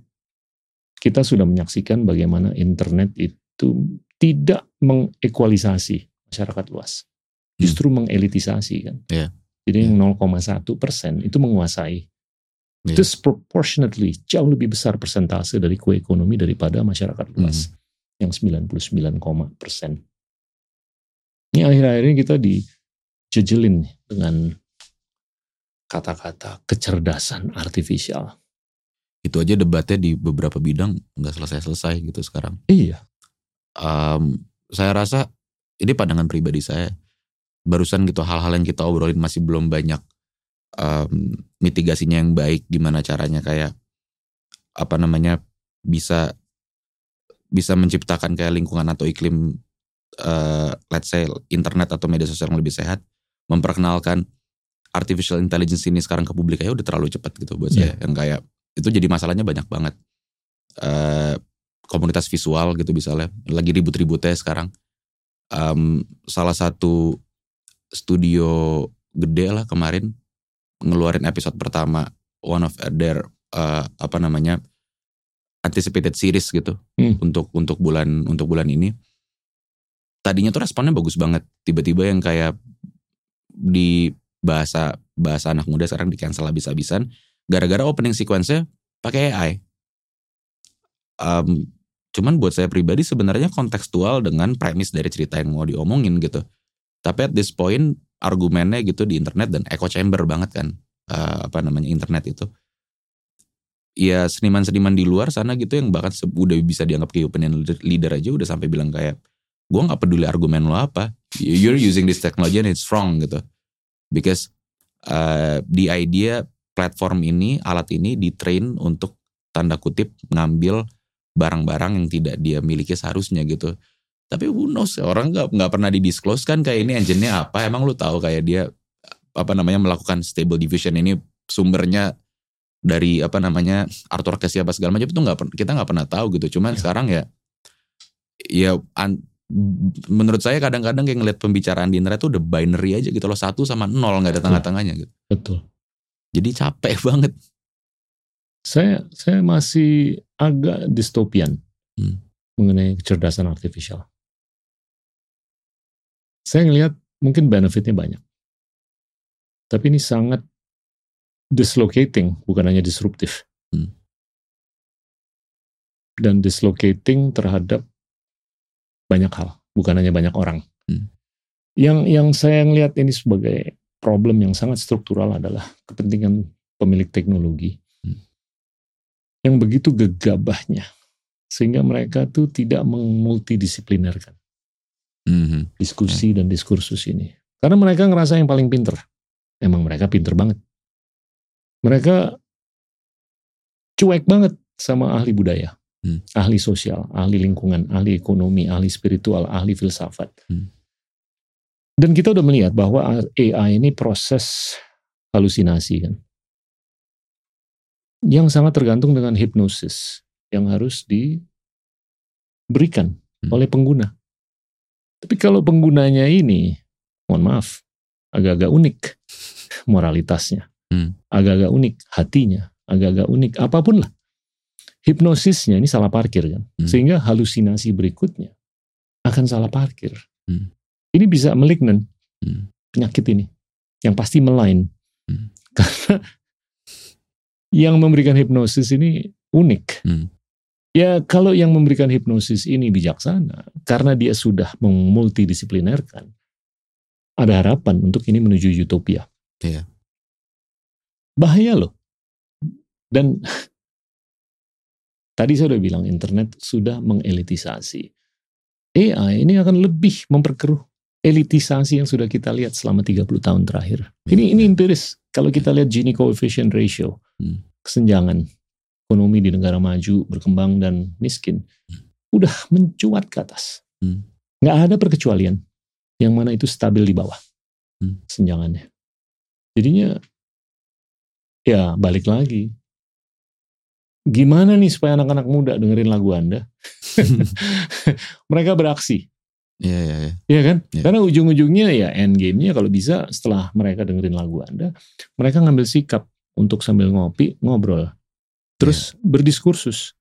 B: kita sudah menyaksikan bagaimana internet itu tidak mengekualisasi masyarakat luas, justru mengelitisasi kan.
A: Iya.
B: Jadi yang 0,1 persen itu menguasai
A: Iya.
B: disproportionately jauh lebih besar persentase dari kue ekonomi daripada masyarakat luas yang 99, persen. Ini akhir-akhir ini kita dijejelin dengan kata-kata kecerdasan artifisial.
A: Itu aja debatnya di beberapa bidang nggak selesai-selesai gitu sekarang.
B: Iya,
A: Em, saya rasa ini pandangan pribadi saya. Barusan gitu hal-hal yang kita obrolin masih belum banyak um, mitigasinya yang baik. Gimana caranya kayak apa namanya bisa bisa menciptakan kayak lingkungan atau iklim uh, let's say internet atau media sosial yang lebih sehat, memperkenalkan artificial intelligence ini sekarang ke publik aja udah terlalu cepat gitu buat
B: Yeah.
A: saya. Yang kayak itu jadi masalahnya banyak banget. Eh komunitas visual gitu misalnya lagi ribut-ributnya sekarang. Em, salah satu studio gede lah kemarin ngeluarin episode pertama one of their eh, apa namanya anticipated series gitu
B: Hmm.
A: untuk untuk bulan untuk bulan ini. Tadinya tuh responnya bagus banget. Tiba-tiba yang kayak di bahasa bahasa anak muda sekarang di cancel habis-habisan gara-gara opening sequence-nya pakai AI. Em, cuman buat saya pribadi sebenarnya kontekstual dengan premis dari cerita yang mau diomongin gitu. Tapi at this point argumennya gitu di internet dan echo chamber banget kan eh, apa namanya internet itu. Ya seniman-seniman di luar sana gitu yang bahkan udah bisa dianggap kayak opinion leader aja udah sampai bilang kayak gue nggak peduli argumen lo apa, you're using this technology and it's wrong gitu. Because uh, the idea platform ini, alat ini ditrain untuk tanda kutip ngambil barang-barang yang tidak dia miliki seharusnya gitu. Tapi who knows, orang nggak nggak pernah didisclose kan kayak ini engine-nya apa. Emang lu tahu kayak dia apa namanya melakukan stable diffusion ini sumbernya dari apa namanya Arthur Casey apa segala macam itu nggak kita nggak pernah tahu gitu. Cuman sekarang ya ya an- menurut saya kadang-kadang kayak ngeliat pembicaraan di internet tuh udah binary aja gitu loh satu sama nol nggak ada tengah-tengahnya gitu.
B: Betul.
A: Jadi capek banget.
B: Saya saya masih agak distopian
A: Hmm.
B: mengenai kecerdasan artifisial. Saya ngelihat mungkin benefitnya banyak. Tapi ini sangat dislocating, bukan hanya disruptif.
A: Hmm.
B: Dan dislocating terhadap banyak hal, bukan hanya banyak orang.
A: Hmm.
B: Yang yang saya ngelihat ini sebagai problem yang sangat struktural adalah kepentingan pemilik teknologi
A: Hmm.
B: yang begitu gegabahnya sehingga mereka tuh tidak memultidisiplinerkan
A: Mhm.
B: diskusi dan diskursus ini. Karena mereka ngerasa yang paling pinter. Emang mereka pinter banget. Mereka cuek banget sama ahli budaya,
A: Hmm.
B: ahli sosial, ahli lingkungan, ahli ekonomi, ahli spiritual, ahli filsafat.
A: Hmm.
B: Dan kita udah melihat bahwa AI ini proses halusinasi kan. Yang sangat tergantung dengan hipnosis yang harus diberikan
A: Hmm.
B: oleh pengguna. Tapi kalau penggunanya ini, mohon maaf, agak-agak unik moralitasnya,
A: Hmm.
B: agak-agak unik hatinya, agak-agak unik apa pun lah. Hipnosisnya ini salah parkir kan,
A: Hmm.
B: sehingga halusinasi berikutnya akan salah parkir.
A: Hmm.
B: Ini bisa malignant
A: Hmm.
B: penyakit ini, yang pasti melain
A: Hmm.
B: karena yang memberikan hipnosis ini unik.
A: Hmm.
B: Ya kalau yang memberikan hipnosis ini bijaksana, karena dia sudah memultidisiplinerkan, ada harapan untuk ini menuju utopia.
A: Iya.
B: Bahaya loh. Dan tadi saya udah bilang internet sudah mengelitisasi. AI ini akan lebih memperkeruh elitisasi yang sudah kita lihat selama 30 tahun terakhir. Ini ini empiris. Kalau kita lihat Gini coefficient ratio,
A: Hmm.
B: kesenjangan ekonomi di negara maju, berkembang dan miskin, udah mencuat ke atas.
A: Hmm.
B: Nggak ada perkecualian yang mana itu stabil di bawah
A: Hmm.
B: senjangannya. Jadinya ya balik lagi. Gimana nih supaya anak-anak muda dengerin lagu Anda? Mereka beraksi,
A: Iya, iya, iya.
B: Iya kan?
A: Iya.
B: Karena ujung-ujungnya ya end game-nya kalau bisa setelah mereka dengerin lagu Anda, mereka ngambil sikap untuk sambil ngopi, ngobrol. Terus berdiskursus.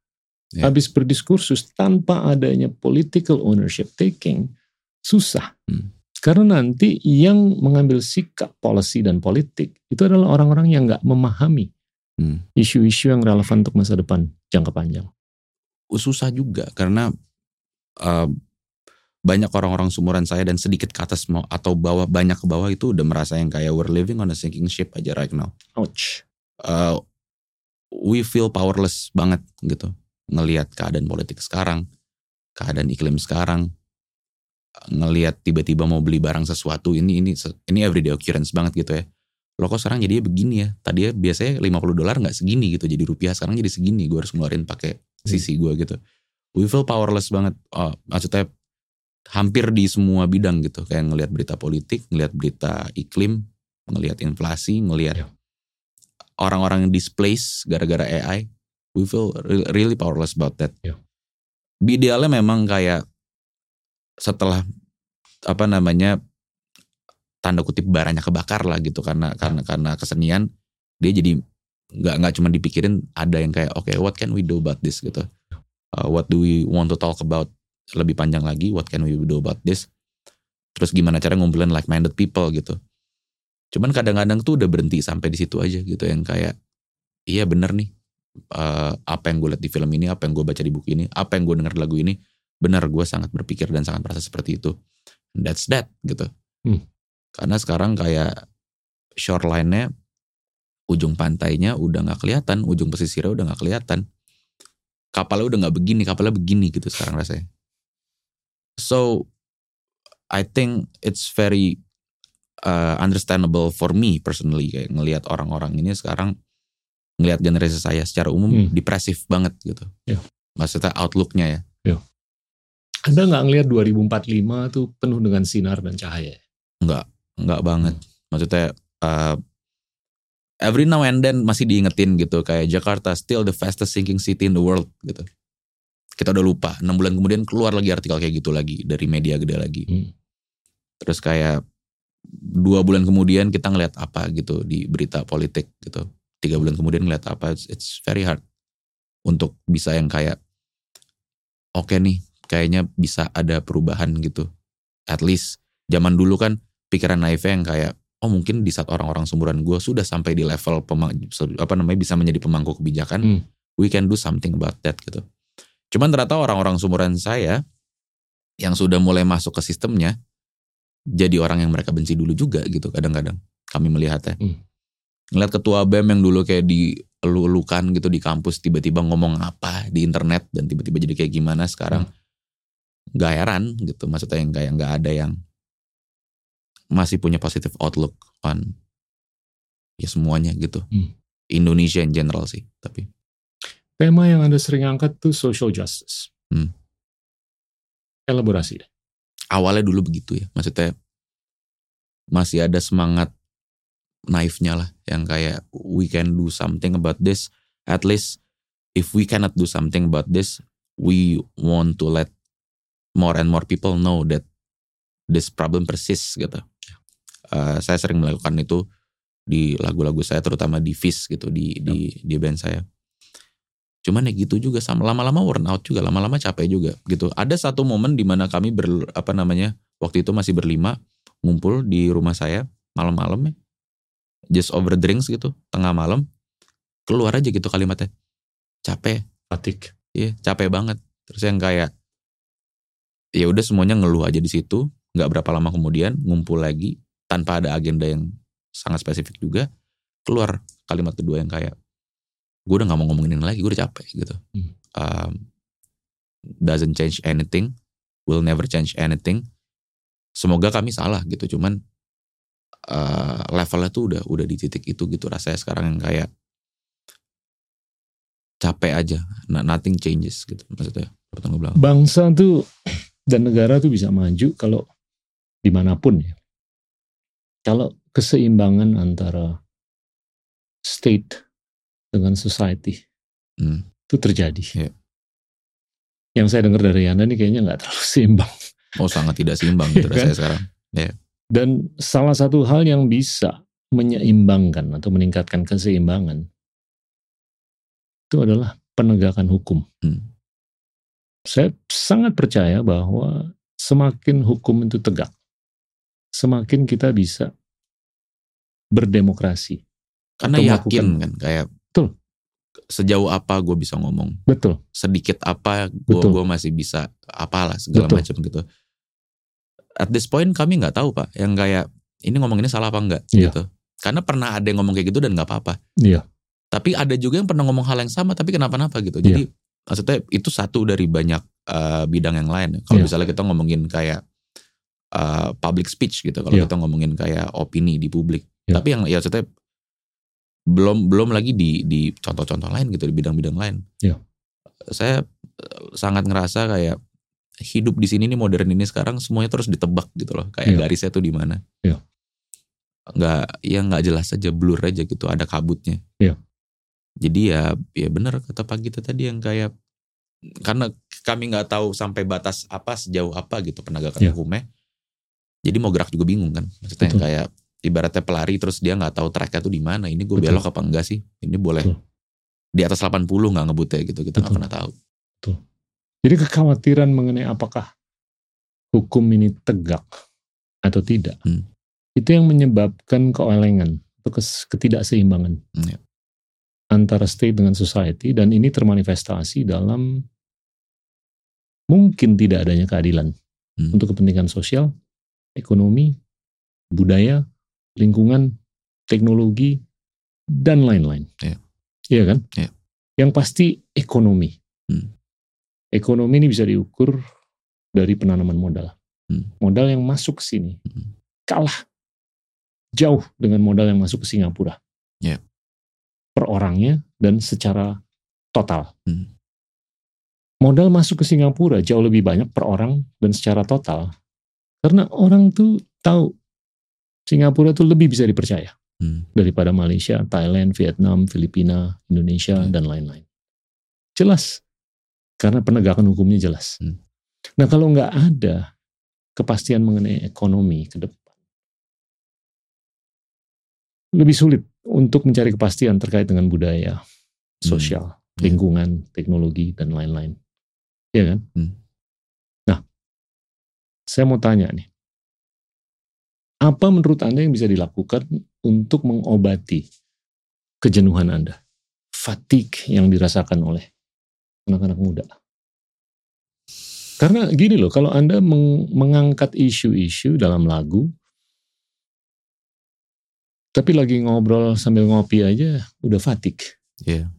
A: Iya.
B: Habis berdiskursus tanpa adanya political ownership taking, susah.
A: Hmm.
B: Karena nanti yang mengambil sikap policy dan politik itu adalah orang-orang yang nggak memahami
A: Hmm.
B: isu-isu yang relevan untuk masa depan jangka panjang.
A: susah juga karena uh, banyak orang-orang sumuran saya dan sedikit ke atas mau atau bawah banyak ke bawah itu udah merasa yang kayak we're living on a sinking ship aja right now.
B: Ouch.
A: Uh, we feel powerless banget gitu ngelihat keadaan politik sekarang, keadaan iklim sekarang. ngelihat tiba-tiba mau beli barang sesuatu ini ini ini everyday occurrence banget gitu ya lo kok sekarang jadinya begini ya tadi ya biasanya 50 dolar nggak segini gitu jadi rupiah sekarang jadi segini gue harus ngeluarin pakai sisi gue gitu we feel powerless banget oh, maksudnya hampir di semua bidang gitu. Kayak ngelihat berita politik ngelihat berita iklim ngelihat inflasi ngelihat
B: Ya.
A: orang-orang yang displace gara-gara AI we feel re- really powerless about that.
B: Ya.
A: idealnya memang kayak setelah apa namanya tanda kutip baranya kebakar lah gitu. Karena karena karena kesenian dia jadi nggak nggak cuma dipikirin ada yang kayak oke what can we do about this? gitu. Uh, what do we want to talk about lebih panjang lagi what can we do about this? Terus gimana cara ngumpulin like minded people gitu. Cuman kadang-kadang tuh udah berhenti sampai di situ aja gitu yang kayak iya bener nih uh, apa yang gue lihat di film ini apa yang gue baca di buku ini apa yang gue dengar di lagu ini benar gue sangat berpikir dan sangat merasa seperti itu. That's that gitu.
B: Hmm.
A: karena sekarang kayak shoreline-nya ujung pantainya udah nggak kelihatan ujung pesisirnya udah nggak kelihatan. Kapalnya udah nggak begini kapalnya begini gitu sekarang rasanya so I think it's very uh, understandable for me personally kayak ngelihat orang-orang ini sekarang ngelihat generasi saya secara umum
B: Hmm.
A: depresif banget gitu
B: Ya.
A: maksudnya outlooknya ya
B: Anda nggak ngelihat 2045 tuh penuh dengan sinar dan cahaya.
A: nggak banget maksudnya uh, every now and then masih diingetin gitu kayak Jakarta still the fastest sinking city in the world gitu kita udah lupa. Enam bulan kemudian keluar lagi artikel kayak gitu lagi dari media gede lagi.
B: Hmm.
A: terus kayak dua bulan kemudian kita ngeliat apa gitu di berita politik gitu. Tiga bulan kemudian ngeliat apa it's, it's very hard untuk bisa yang kayak oke nih kayaknya bisa ada perubahan gitu. At least zaman dulu kan pikiran naifnya yang kayak oh mungkin di saat orang-orang sumuran gue sudah sampai di level pemang, apa namanya bisa menjadi pemangku kebijakan
B: Hmm.
A: we can do something about that gitu cuman ternyata orang-orang sumuran saya yang sudah mulai masuk ke sistemnya jadi orang yang mereka benci dulu juga gitu kadang-kadang kami melihatnya
B: Hmm.
A: ngeliat ketua BEM yang dulu kayak dielu-elukan gitu di kampus tiba-tiba ngomong apa di internet dan tiba-tiba jadi kayak gimana sekarang nggak heran gitu maksudnya yang kayak nggak ada yang masih punya positive outlook on ya semuanya gitu
B: Hmm.
A: Indonesia in general sih tapi
B: Tema yang Anda sering angkat tuh social justice.
A: Hmm.
B: Elaborasi deh.
A: awalnya dulu begitu ya maksudnya masih ada semangat naifnya lah yang kayak we can do something about this at least if we cannot do something about this we want to let more and more people know that this problem persists gitu Eh, saya sering melakukan itu di lagu-lagu saya terutama di Fish gitu di di di band saya cuman ya gitu juga sama lama-lama worn out juga lama-lama capek juga gitu. Ada satu momen di mana kami ber apa namanya waktu itu masih berlima ngumpul di rumah saya malam-malam ya. Just over drinks gitu tengah malam keluar aja gitu kalimatnya. Capek.
B: Fatik.
A: iya capek banget. Terus yang kayak ya udah semuanya ngeluh aja di situ nggak berapa lama kemudian ngumpul lagi tanpa ada agenda yang sangat spesifik juga keluar kalimat kedua yang kayak gue udah nggak mau ngomongin ini lagi gue udah capek gitu.
B: Hmm.
A: Um, doesn't change anything will never change anything. Semoga kami salah gitu. Cuman uh, levelnya tuh udah udah di titik itu gitu. Rasanya sekarang yang kayak capek aja. Nah, nothing changes gitu maksudnya. Pertama gue bilang
B: Bangsa tuh dan negara tuh bisa maju kalau di mana pun ya. Kalau keseimbangan antara state dengan society
A: hmm,
B: itu terjadi.
A: Iya.
B: Yang saya dengar dari Anda nih kayaknya nggak terlalu seimbang.
A: oh sangat tidak seimbang gitu
B: Iya kan?
A: rasanya sekarang
B: Dan salah satu hal yang bisa menyeimbangkan atau meningkatkan keseimbangan itu adalah penegakan hukum.
A: Hmm.
B: Saya sangat percaya bahwa semakin hukum itu tegak, semakin kita bisa berdemokrasi.
A: karena yakin kan kayak. Sejauh apa gue bisa ngomong
B: Betul.
A: sedikit apa gue gue masih bisa apalah segala macam gitu at this point kami nggak tahu pak yang kayak ini ngomong ini salah apa enggak
B: Iya.
A: gitu karena pernah ada yang ngomong kayak gitu dan nggak apa-apa
B: Iya.
A: tapi ada juga yang pernah ngomong hal yang sama tapi kenapa-napa gitu jadi maksudnya itu satu dari banyak eh, bidang yang lain kalau
B: Iya.
A: misalnya kita ngomongin kayak uh, public speech gitu kalau
B: Iya.
A: kita ngomongin kayak opini di publik.
B: Iya.
A: Tapi yang ya maksudnya belum belum lagi di di contoh-contoh lain gitu di bidang-bidang lain.
B: Iya.
A: Saya eh, sangat ngerasa kayak hidup di sini nih modern ini sekarang semuanya terus ditebak gitu loh. Kayak
B: Iya.
A: garisnya tuh di mana.
B: Iya.
A: Nggak ya nggak jelas aja blur aja gitu ada kabutnya.
B: Iya.
A: Jadi ya ya benar kata Pak Gita tadi yang kayak karena kami nggak tahu sampai batas apa sejauh apa gitu penegakan
B: Iya.
A: hukumnya. Jadi mau gerak juga bingung kan. Maksudnya
B: Betul.
A: kayak ibaratnya pelari terus dia nggak tahu tracknya tuh di mana. Ini gue
B: Betul.
A: belok apa enggak sih? Ini boleh
B: Betul.
A: di atas 80 nggak ngebutnya gitu. Kita nggak
B: Betul.
A: pernah tahu.
B: Jadi kekhawatiran mengenai apakah hukum ini tegak atau tidak,
A: Hmm.
B: itu yang menyebabkan keolengan atau ketidakseimbangan
A: Hmm, ya.
B: antara state dengan society dan ini termanifestasi dalam mungkin tidak adanya keadilan
A: Hmm.
B: untuk kepentingan sosial, ekonomi, budaya, lingkungan, teknologi, dan lain-lain.
A: Iya.
B: Iya kan?
A: Iya.
B: Yang pasti ekonomi.
A: Hmm.
B: Ekonomi ini bisa diukur dari penanaman modal.
A: Hmm.
B: Modal yang masuk ke sini
A: Hmm.
B: kalah jauh dengan modal yang masuk ke Singapura.
A: Iya.
B: Per orangnya dan secara total.
A: Hmm.
B: Modal masuk ke Singapura jauh lebih banyak per orang dan secara total. Karena orang tuh tahu Singapura tuh lebih bisa dipercaya
A: Hmm.
B: daripada Malaysia, Thailand, Vietnam, Filipina, Indonesia,
A: Hmm.
B: dan lain-lain. Jelas. Karena penegakan hukumnya jelas.
A: Hmm.
B: Nah kalau nggak ada kepastian mengenai ekonomi ke depan, lebih sulit untuk mencari kepastian terkait dengan budaya, sosial,
A: Hmm.
B: lingkungan, teknologi, dan lain-lain. Iya kan?
A: Hmm.
B: Nah, saya mau tanya nih. Apa menurut Anda yang bisa dilakukan untuk mengobati kejenuhan Anda? Fatigue yang dirasakan oleh anak-anak muda. Karena gini loh, kalau Anda meng- mengangkat isu-isu dalam lagu, tapi lagi ngobrol sambil ngopi aja udah fatigue.
A: Iya.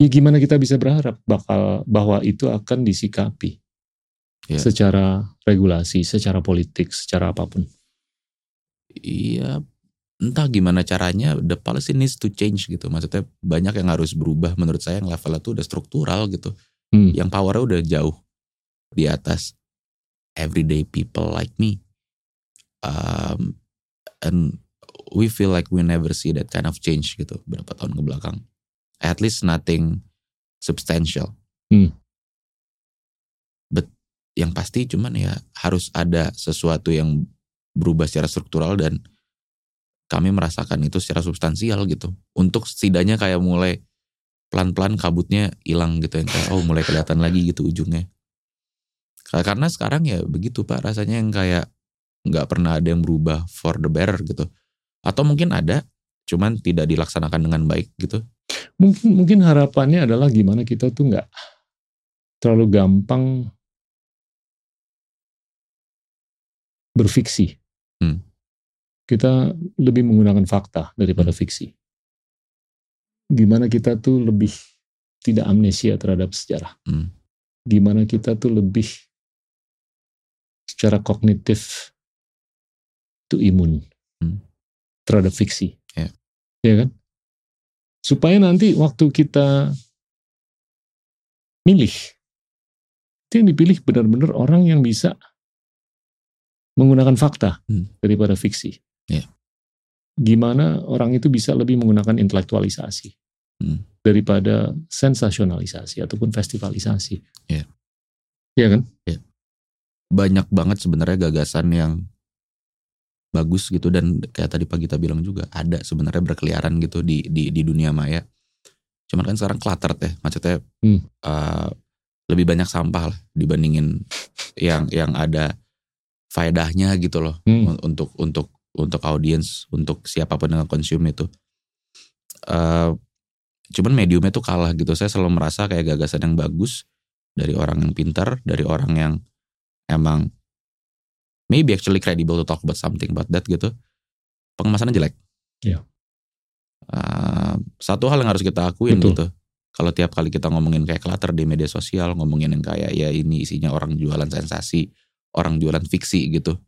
B: Ya gimana kita bisa berharap bakal bahwa itu akan disikapi
A: Iya.
B: secara regulasi, secara politik, secara apa pun.
A: Iya, entah gimana caranya the policy needs to change gitu. Maksudnya banyak yang harus berubah menurut saya yang levelnya tuh udah struktural gitu.
B: Hmm.
A: Yang powernya udah jauh di atas everyday people like me. Um, and we feel like we never see that kind of change gitu berapa tahun ke belakang. At least nothing substantial.
B: Hmm.
A: But yang pasti cuman ya harus ada sesuatu yang berubah secara struktural dan kami merasakan itu secara substansial gitu. Untuk setidaknya kayak mulai pelan-pelan kabutnya hilang gitu yang kayak oh mulai kelihatan lagi gitu ujungnya. Ka- Karena sekarang ya begitu Pak rasanya yang kayak nggak pernah ada yang berubah for the better gitu. Atau mungkin ada cuman tidak dilaksanakan dengan baik gitu.
B: Mungkin mungkin harapannya adalah gimana kita tuh nggak terlalu gampang berfiksi.
A: Hmm.
B: Kita lebih menggunakan fakta daripada fiksi. Gimana kita tuh lebih tidak amnesia terhadap sejarah.
A: Hmm.
B: Gimana kita tuh lebih secara kognitif tuh imun
A: Hmm.
B: terhadap fiksi.
A: Ya.
B: Ya kan? Supaya nanti waktu kita milih, itu yang dipilih benar-benar orang yang bisa menggunakan fakta
A: Hmm.
B: daripada fiksi.
A: Ya.
B: Gimana orang itu bisa lebih menggunakan intelektualisasi
A: Hmm.
B: daripada sensasionalisasi ataupun festivalisasi.
A: Ya.
B: Iya kan?
A: Banyak banget sebenarnya gagasan yang bagus gitu dan kayak tadi Pak Gita bilang juga ada sebenarnya berkeliaran gitu di di di dunia maya. Cuman kan sekarang cluttered ya, maksudnya
B: Hmm.
A: uh, lebih banyak sampah lah dibandingin yang yang ada faedahnya gitu loh
B: Hmm.
A: un- untuk untuk untuk audiens, untuk siapa pun yang konsum itu. Uh, cuman mediumnya tuh kalah gitu. Saya selalu merasa kayak gagasan yang bagus dari orang yang pintar, dari orang yang emang maybe actually credible to talk about something about that gitu. Pengemasannya jelek.
B: Iya.
A: Uh, satu hal yang harus kita akuin
B: Betul.
A: gitu. Kalau tiap kali kita ngomongin kayak clutter di media sosial, ngomongin yang kayak ya ini isinya orang jualan sensasi, orang jualan fiksi gitu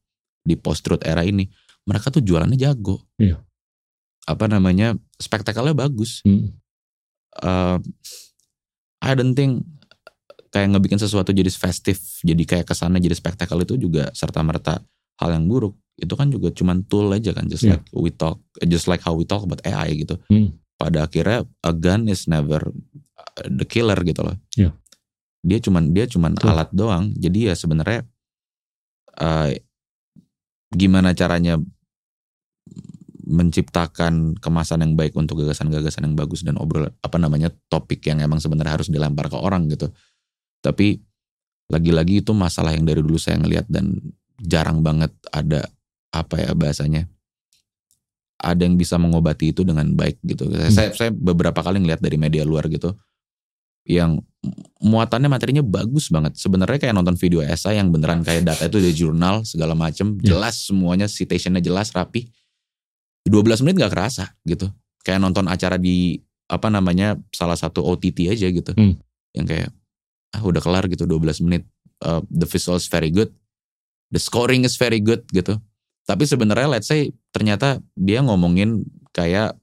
A: di post truth era ini mereka tuh jualannya jago
B: Iya.
A: apa namanya spektakelnya bagus
B: Hmm.
A: uh, I don't think kayak ngebikin sesuatu jadi festif, jadi kayak kesannya jadi spektakel itu juga serta merta hal yang buruk. Itu kan juga cuman tool aja kan, just
B: Yeah.
A: like we talk, just like how we talk about AI gitu.
B: Hmm.
A: Pada akhirnya a gun is never uh, the killer gitu loh.
B: Yeah.
A: Dia cuman dia cuman
B: Betul.
A: alat doang. Jadi ya sebenarnya uh, gimana caranya menciptakan kemasan yang baik untuk gagasan-gagasan yang bagus dan obrol apa namanya topik yang emang sebenarnya harus dilempar ke orang gitu. Tapi lagi-lagi itu masalah yang dari dulu saya ngelihat dan jarang banget ada apa ya bahasanya ada yang bisa mengobati itu dengan baik gitu. Saya
B: Hmm.
A: saya, saya beberapa kali ngelihat dari media luar gitu yang muatannya materinya bagus banget. Sebenarnya kayak nonton video esai yang beneran kayak data itu dari jurnal segala macem
B: Ya.
A: jelas semuanya citationnya jelas rapi. 12 menit nggak kerasa gitu. Kayak nonton acara di apa namanya salah satu OTT aja gitu.
B: Hmm.
A: Yang kayak ah udah kelar gitu 12 menit. Uh, the visual is very good. The scoring is very good gitu. Tapi sebenarnya let's say ternyata dia ngomongin kayak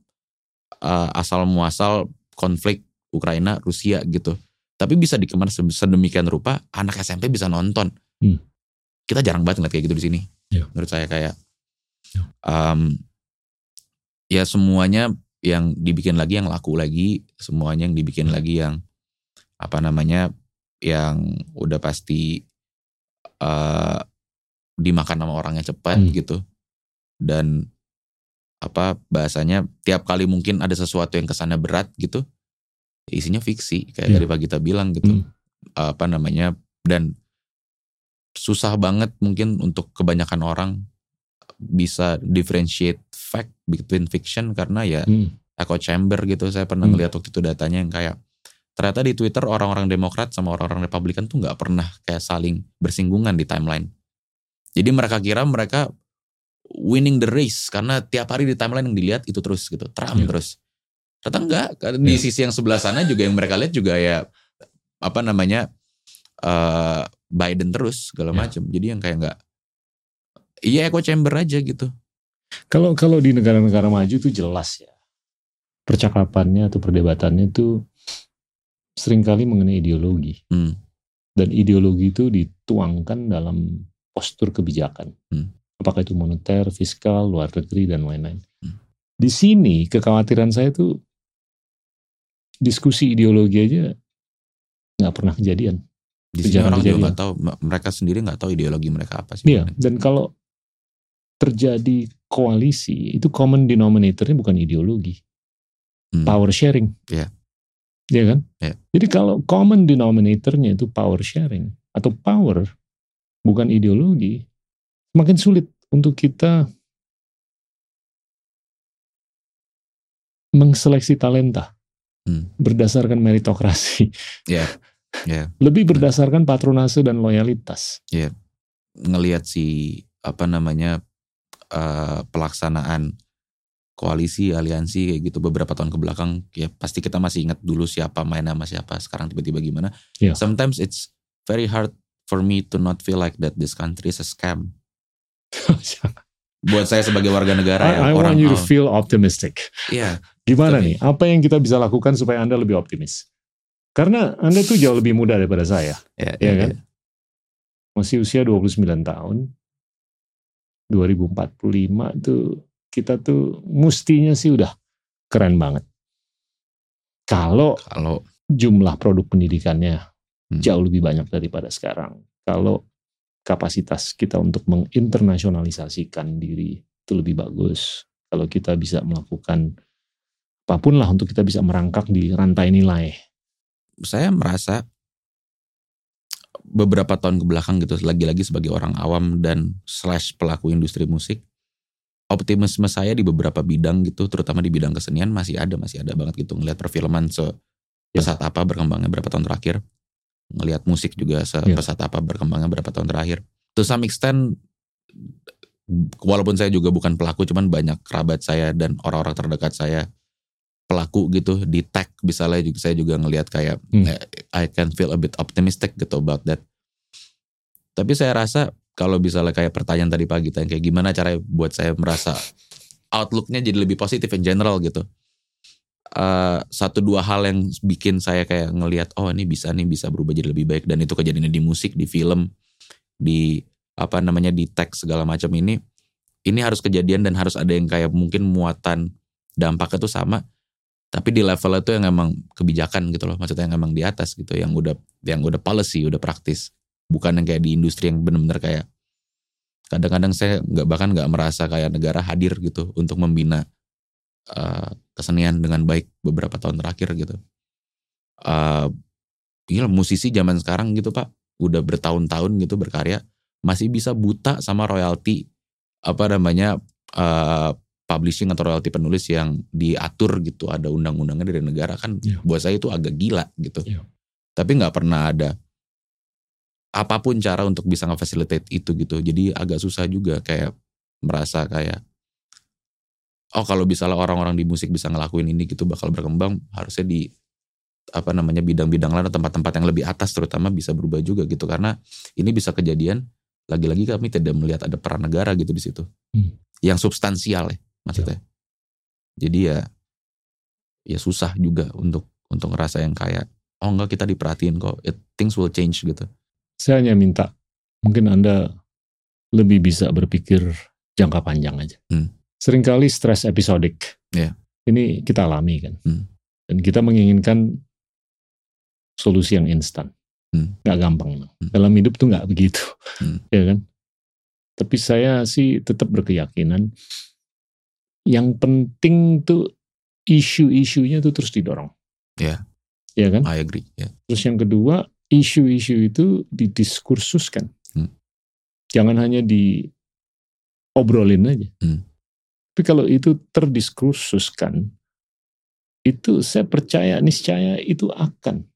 A: uh, asal muasal konflik Ukraina Rusia gitu. Tapi bisa dikemas sedemikian rupa anak SMP bisa nonton.
B: Hmm.
A: Kita jarang banget ngeliat kayak gitu di sini.
B: Ya.
A: Menurut saya kayak
B: Ya.
A: um, ya semuanya yang dibikin lagi yang laku lagi, semuanya yang dibikin lagi yang apa namanya yang udah pasti uh, dimakan sama orangnya cepat
B: Hmm.
A: gitu dan apa bahasanya tiap kali mungkin ada sesuatu yang kesannya berat gitu isinya fiksi kayak
B: Iya.
A: tadi Pak Gita bilang gitu
B: Hmm.
A: apa namanya dan susah banget mungkin untuk kebanyakan orang bisa differentiate fact between fiction karena ya
B: Hmm.
A: echo chamber gitu saya pernah
B: Hmm.
A: ngeliat waktu itu datanya yang kayak ternyata di Twitter orang-orang Demokrat sama orang-orang Republikan tuh nggak pernah kayak saling bersinggungan di timeline. Jadi mereka kira mereka winning the race karena tiap hari di timeline yang dilihat itu terus gitu, Trump
B: Iya.
A: terus. Ternyata enggak, di
B: Iya.
A: sisi yang sebelah sana juga yang mereka lihat juga ya apa namanya eh Biden terus segala
B: Iya.
A: macam. Jadi yang kayak enggak iya echo chamber aja gitu.
B: Kalau kalau di negara-negara maju tuh jelas ya. Percakapannya atau perdebatannya tuh sering kali mengenai ideologi.
A: Hmm.
B: Dan ideologi itu dituangkan dalam postur kebijakan.
A: Hmm.
B: Apakah itu moneter, fiskal, luar negeri, dan lain-lain.
A: Hmm.
B: Di sini kekhawatiran saya tuh diskusi ideologi aja nggak pernah kejadian.
A: Di sini orang juga
B: kejadian.
A: nggak tahu, mereka sendiri nggak tahu ideologi mereka apa sih.
B: Iya, dan kalau terjadi koalisi, itu common denominatornya bukan ideologi.
A: Hmm.
B: power sharing.
A: Iya.
B: Iya kan?
A: Iya.
B: Jadi kalau common denominatornya itu power sharing atau power bukan ideologi, semakin sulit untuk kita mengseleksi talenta
A: Hmm.
B: berdasarkan meritokrasi.
A: Iya. Iya.
B: Lebih berdasarkan patronase dan loyalitas.
A: ngelihat si apa namanya eh, pelaksanaan koalisi aliansi kayak gitu beberapa tahun ke belakang ya pasti kita masih ingat dulu siapa main sama siapa sekarang tiba-tiba gimana
B: Iya.
A: sometimes it's very hard for me to not feel like that this country is a scam buat saya sebagai warga negara ya
B: I, I
A: orang
B: want you to feel optimistic.
A: iya
B: Gimana
A: Tapi-
B: nih? Apa yang kita bisa lakukan supaya Anda lebih optimis? Karena Anda tuh jauh lebih muda daripada saya.
A: ya,
B: Iya
A: ya,
B: kan?
A: ya.
B: Masih usia 29 tahun. 2045 tuh kita tuh mustinya sih udah keren banget. Kalau
A: kalau
B: jumlah produk pendidikannya
A: Hmm.
B: jauh lebih banyak daripada sekarang. Kalau kapasitas kita untuk menginternasionalisasikan diri itu lebih bagus. Kalau kita bisa melakukan apa pun lah untuk kita bisa merangkak di rantai nilai.
A: saya merasa beberapa tahun ke belakang gitu lagi-lagi sebagai orang awam dan slash pelaku industri musik optimisme saya di beberapa bidang gitu terutama di bidang kesenian masih ada masih ada banget gitu. Ngelihat perfilman sepesat apa berkembangnya berapa tahun terakhir ngelihat musik juga sepesat apa berkembangnya berapa tahun terakhir. To some extent walaupun saya juga bukan pelaku cuman banyak kerabat saya dan orang-orang terdekat saya pelaku gitu di tech misalnya juga saya juga ngelihat kayak
B: Hmm.
A: eh, I can feel a bit optimistic gitu about that. Tapi saya rasa kalau misalnya kayak pertanyaan tadi pagi tanya kayak gimana cara buat saya merasa outlooknya jadi lebih positif in general gitu. Eh, satu dua hal yang bikin saya kayak ngelihat oh ini bisa nih bisa berubah jadi lebih baik dan itu kejadiannya di musik, di film, di apa namanya di teks segala macam ini ini harus kejadian dan harus ada yang kayak mungkin muatan dampaknya tuh sama tapi di level itu yang emang kebijakan gitu loh maksudnya yang emang di atas gitu yang udah yang udah policy udah praktis. Bukan yang kayak di industri yang bener-bener kayak kadang-kadang saya nggak bahkan nggak merasa kayak negara hadir gitu untuk membina uh, kesenian dengan baik beberapa tahun terakhir gitu. Uh, gila musisi zaman sekarang gitu pak udah bertahun-tahun gitu berkarya masih bisa buta sama royalti apa namanya uh, publishing atau royalti penulis yang diatur gitu ada undang-undangnya dari negara kan
B: Iya.
A: buat saya itu agak gila gitu
B: Iya.
A: tapi nggak pernah ada apa pun cara untuk bisa ngefacilitate itu gitu jadi agak susah juga kayak merasa kayak oh kalau misalnya orang-orang di musik bisa ngelakuin ini gitu bakal berkembang harusnya di apa namanya bidang-bidang lain atau tempat-tempat yang lebih atas terutama bisa berubah juga gitu karena ini bisa kejadian lagi-lagi kami tidak melihat ada peran negara gitu di situ
B: Hmm.
A: yang substansial ya maksudnya jadi ya ya susah juga untuk untuk ngerasa yang kayak oh enggak kita diperhatiin kok It- things will change gitu
B: Saya hanya minta mungkin Anda lebih bisa berpikir jangka panjang aja.
A: Hmm.
B: Seringkali stres episodik.
A: Iya.
B: Ini kita alami kan.
A: Hmm.
B: Dan kita menginginkan solusi yang instan.
A: Hmm.
B: Nggak gampang.
A: Hmm.
B: Dalam hidup tuh nggak begitu.
A: Hmm.
B: Ya kan? Tapi saya sih tetap berkeyakinan yang penting tuh isu-isunya tuh terus didorong.
A: Iya.
B: Ya kan?
A: I agree ya
B: Terus yang kedua, isu-isu itu didiskursuskan.
A: Hmm.
B: Jangan hanya diobrolin aja.
A: Hmm.
B: Tapi kalau itu terdiskursuskan, itu saya percaya, niscaya itu akan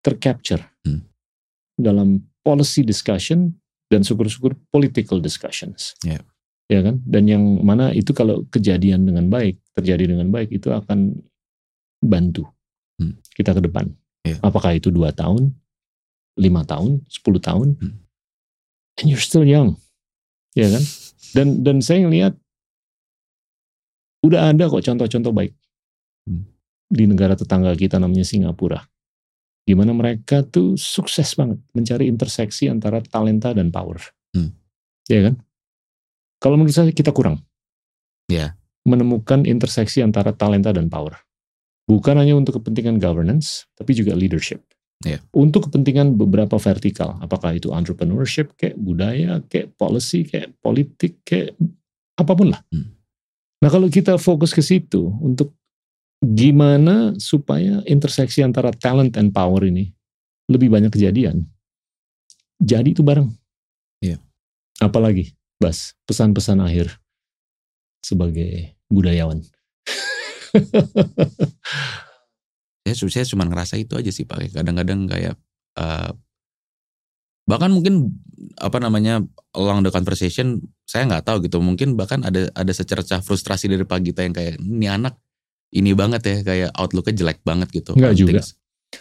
B: tercapture
A: Hmm.
B: dalam policy discussion dan syukur-syukur political discussions.
A: Yeah.
B: Ya kan? Dan yang mana itu kalau kejadian dengan baik, terjadi dengan baik, itu akan bantu
A: Hmm.
B: kita ke depan.
A: Yeah.
B: Apakah itu dua tahun, lima tahun, 10 tahun,
A: Hmm.
B: and you're still young, ya kan? Dan dan saya ngelihat udah ada kok contoh-contoh baik
A: Hmm.
B: di negara tetangga kita namanya Singapura, di mana mereka tuh sukses banget mencari interseksi antara talenta dan power,
A: Hmm.
B: ya kan? Kalau menurut saya kita kurang,
A: Ya.
B: menemukan interseksi antara talenta dan power. Bukan hanya untuk kepentingan governance, tapi juga leadership.
A: Ya.
B: Untuk kepentingan beberapa vertikal, apakah itu entrepreneurship, kayak budaya, kayak policy, kayak politik, kayak apa pun lah.
A: Hmm.
B: Nah kalau kita fokus ke situ untuk gimana supaya interseksi antara talent and power ini lebih banyak kejadian, jadi itu bareng.
A: Iya.
B: Apalagi, Bas, pesan-pesan akhir sebagai budayawan.
A: saya saya cuma ngerasa itu aja sih pak kadang-kadang kayak eh, bahkan mungkin apa namanya along the conversation saya nggak tahu gitu mungkin bahkan ada ada secercah frustrasi dari Pak Gita yang kayak ini anak ini banget ya kayak outlooknya jelek banget gitu
B: Nggak juga.
A: things."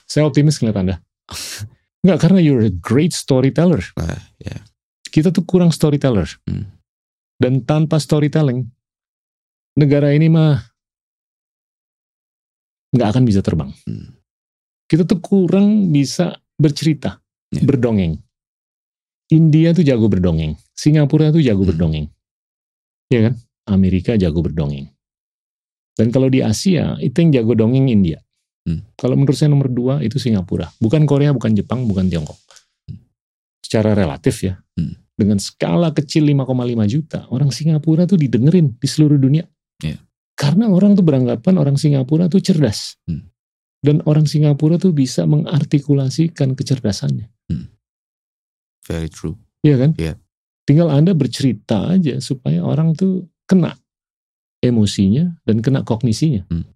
B: Saya optimis ngeliat Anda. Enggak, karena you're a great storyteller.
A: Nah, ya
B: Kita tuh kurang storyteller.
A: Hmm.
B: Dan tanpa storytelling, negara ini mah nggak akan bisa terbang.
A: Hmm.
B: Kita tuh kurang bisa bercerita,
A: Ya.
B: berdongeng. India tuh jago berdongeng. Singapura tuh jago
A: Hmm.
B: berdongeng. Ya kan? Amerika jago berdongeng. Dan kalau di Asia, itu yang jago dongeng India.
A: Hmm.
B: Kalau menurut saya nomor dua itu Singapura. Bukan Korea, bukan Jepang, bukan Tiongkok. Secara relatif ya.
A: Hmm.
B: Dengan skala kecil 5,5 juta, orang Singapura tuh didengerin di seluruh dunia.
A: Iya.
B: Karena orang tuh beranggapan orang Singapura tuh cerdas.
A: Hmm.
B: Dan orang Singapura tuh bisa mengartikulasikan kecerdasannya.
A: very true
B: Iya kan?
A: Iya.
B: Tinggal Anda bercerita aja supaya orang tuh kena emosinya dan kena kognisinya.
A: Hmm.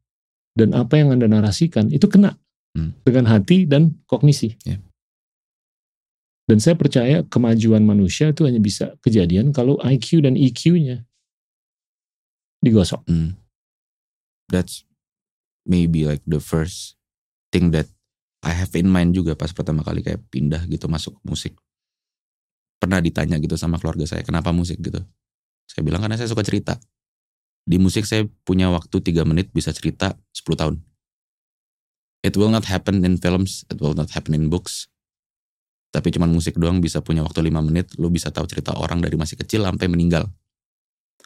B: Dan apa yang Anda narasikan itu kena
A: Hmm.
B: dengan hati dan kognisi.
A: Iya.
B: Dan saya percaya kemajuan manusia itu hanya bisa kejadian kalau IQ dan EQ-nya digosok.
A: Hmm. That's maybe like the first thing that I have in mind juga pas pertama kali kayak pindah gitu masuk musik. pernah ditanya gitu sama keluarga saya kenapa musik gitu saya bilang karena saya suka cerita di musik saya punya waktu 3 menit bisa cerita 10 tahun it will not happen in films it will not happen in books tapi cuman musik doang bisa punya waktu 5 menit lu bisa tahu cerita orang dari masih kecil sampai meninggal.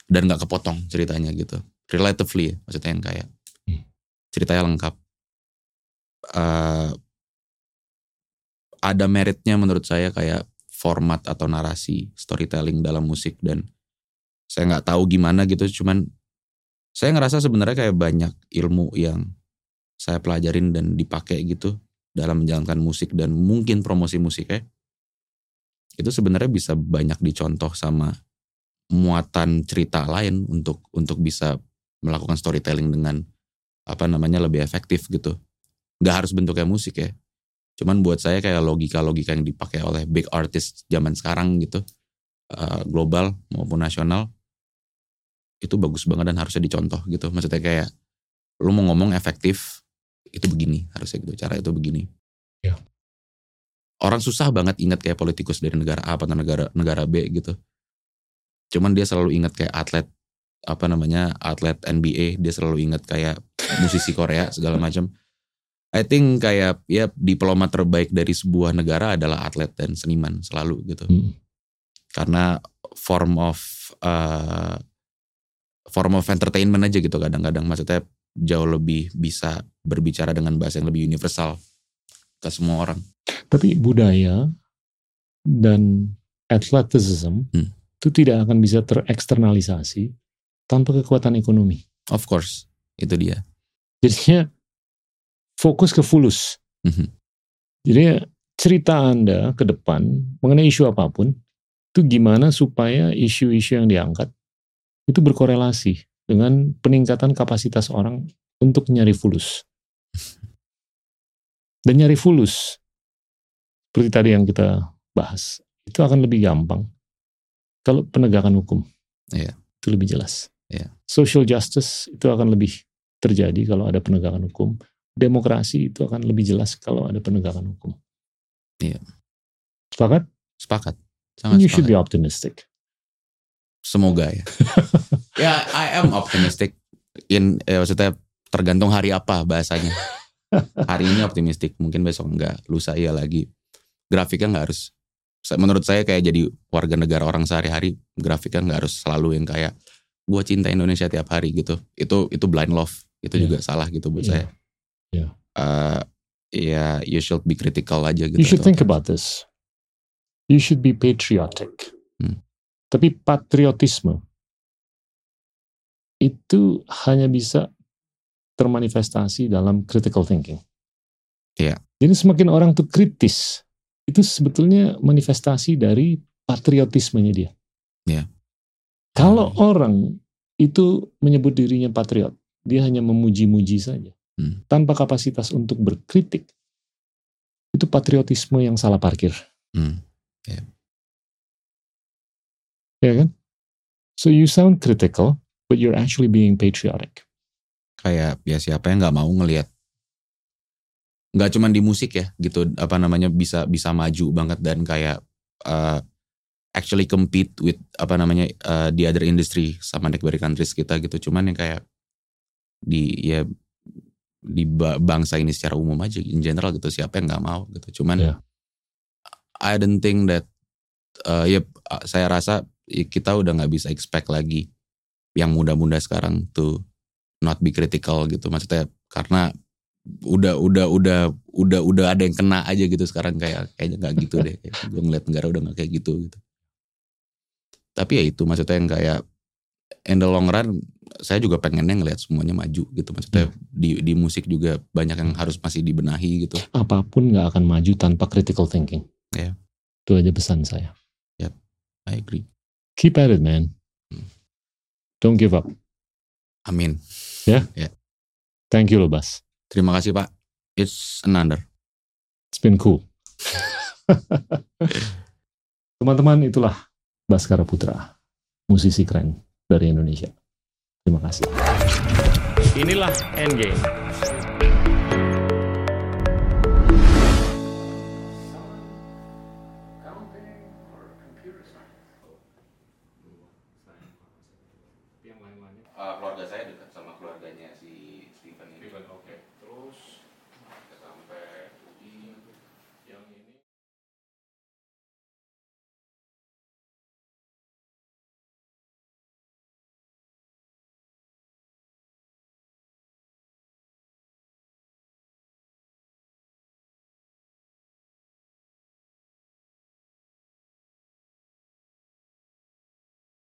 A: Dan nggak kepotong ceritanya gitu. Relatively ya, maksudnya yang kayak
B: Hmm.
A: ceritanya lengkap. Eh, ada meritnya menurut saya kayak format atau narasi storytelling dalam musik dan saya nggak tahu gimana gitu. Cuman saya ngerasa sebenarnya kayak banyak ilmu yang saya pelajarin dan dipakai gitu dalam menjalankan musik dan mungkin promosi musiknya itu sebenarnya bisa banyak dicontoh sama muatan cerita lain untuk untuk bisa melakukan storytelling dengan apa namanya lebih efektif gitu. Nggak harus bentuknya musik ya. Cuman buat saya kayak logika-logika yang dipakai oleh big artist zaman sekarang gitu eh, global maupun nasional itu bagus banget dan harusnya dicontoh gitu. Maksudnya kayak lu mau ngomong efektif itu begini harusnya gitu cara itu begini.
B: Ya.
A: orang susah banget ingat kayak politikus dari negara A atau negara negara B gitu. Cuman dia selalu ingat kayak atlet apa namanya atlet NBA dia selalu ingat kayak musisi Korea segala macam. I think kayak ya diplomat terbaik dari sebuah negara adalah atlet dan seniman selalu gitu.
B: Hmm.
A: karena form of uh, form of entertainment aja gitu kadang-kadang. Maksudnya jauh lebih bisa berbicara dengan bahasa yang lebih universal ke semua orang
B: Tapi budaya dan athleticism
A: Hmm.
B: itu tidak akan bisa tereksternalisasi tanpa kekuatan ekonomi.
A: of course itu dia
B: Jadinya fokus ke fulus.
A: Mhm.
B: Jadi cerita Anda ke depan mengenai isu apa pun itu gimana supaya isu-isu yang diangkat itu berkorelasi dengan peningkatan kapasitas orang untuk nyari fulus. Dan nyari fulus seperti tadi yang kita bahas itu akan lebih gampang kalau penegakan hukum.
A: Iya.
B: Itu lebih jelas.
A: Iya.
B: Social justice itu akan lebih terjadi kalau ada penegakan hukum. Demokrasi itu akan lebih jelas kalau ada penegakan hukum.
A: Iya.
B: Sepakat?
A: sepakat sangat
B: you should
A: sepakat
B: be optimistic.
A: Semoga ya ya I am optimistic in eh, maksudnya tergantung hari apa bahasanya hari ini optimistik mungkin besok enggak lusa iya lagi grafiknya nggak harus menurut saya kayak jadi warga negara orang sehari-hari grafiknya nggak harus selalu yang kayak gua cinta Indonesia tiap hari gitu itu itu blind love itu
B: Iya.
A: juga salah gitu buat
B: Iya.
A: saya
B: Iya.
A: Eh, ya you should be critical aja gitu
B: You should think about this. You should be patriotic.
A: Hmm.
B: Tapi patriotisme itu hanya bisa termanifestasi dalam critical thinking.
A: Iya.
B: Jadi semakin orang tuh kritis, itu sebetulnya manifestasi dari patriotismenya dia.
A: Iya.
B: Kalau
A: Hmm.
B: orang itu menyebut dirinya patriot, dia hanya memuji-muji saja,
A: Hmm.
B: tanpa kapasitas untuk berkritik. Itu patriotisme yang salah parkir.
A: Hmm.
B: Ya kan? So you sound critical, but you're actually being patriotic.
A: kayak ya siapa yang nggak mau ngelihat nggak cuman di musik ya gitu apa namanya bisa bisa maju banget dan kayak uh, actually compete with apa namanya uh, the other industry sama neighboring countries kita gitu cuman yang kayak di ya di ba- bangsa ini secara umum aja in general gitu siapa yang nggak mau gitu cuman
B: Ya.
A: I don't think that uh, ya saya rasa kita udah nggak bisa expect lagi yang muda-muda sekarang tuh not be critical gitu. Maksudnya karena udah udah udah udah udah ada yang kena aja gitu sekarang kayak kayaknya nggak gitu deh. Gue ngeliat negara udah nggak kayak gitu gitu. Tapi ya itu maksudnya yang kayak in the long run saya juga pengennya ngeliat semuanya maju gitu. Maksudnya di di musik juga banyak yang harus masih dibenahi gitu.
B: Apa pun nggak akan maju tanpa critical thinking.
A: Ya.
B: Itu aja pesan saya.
A: I agree
B: Keep at it, man. Don't give up.
A: amin
B: Thank you loh, Bas.
A: terima kasih pak it's an honor
B: It's been cool. Teman-teman, itulah Baskara Putra, musisi keren dari Indonesia. Terima kasih.
C: Inilah Endgame.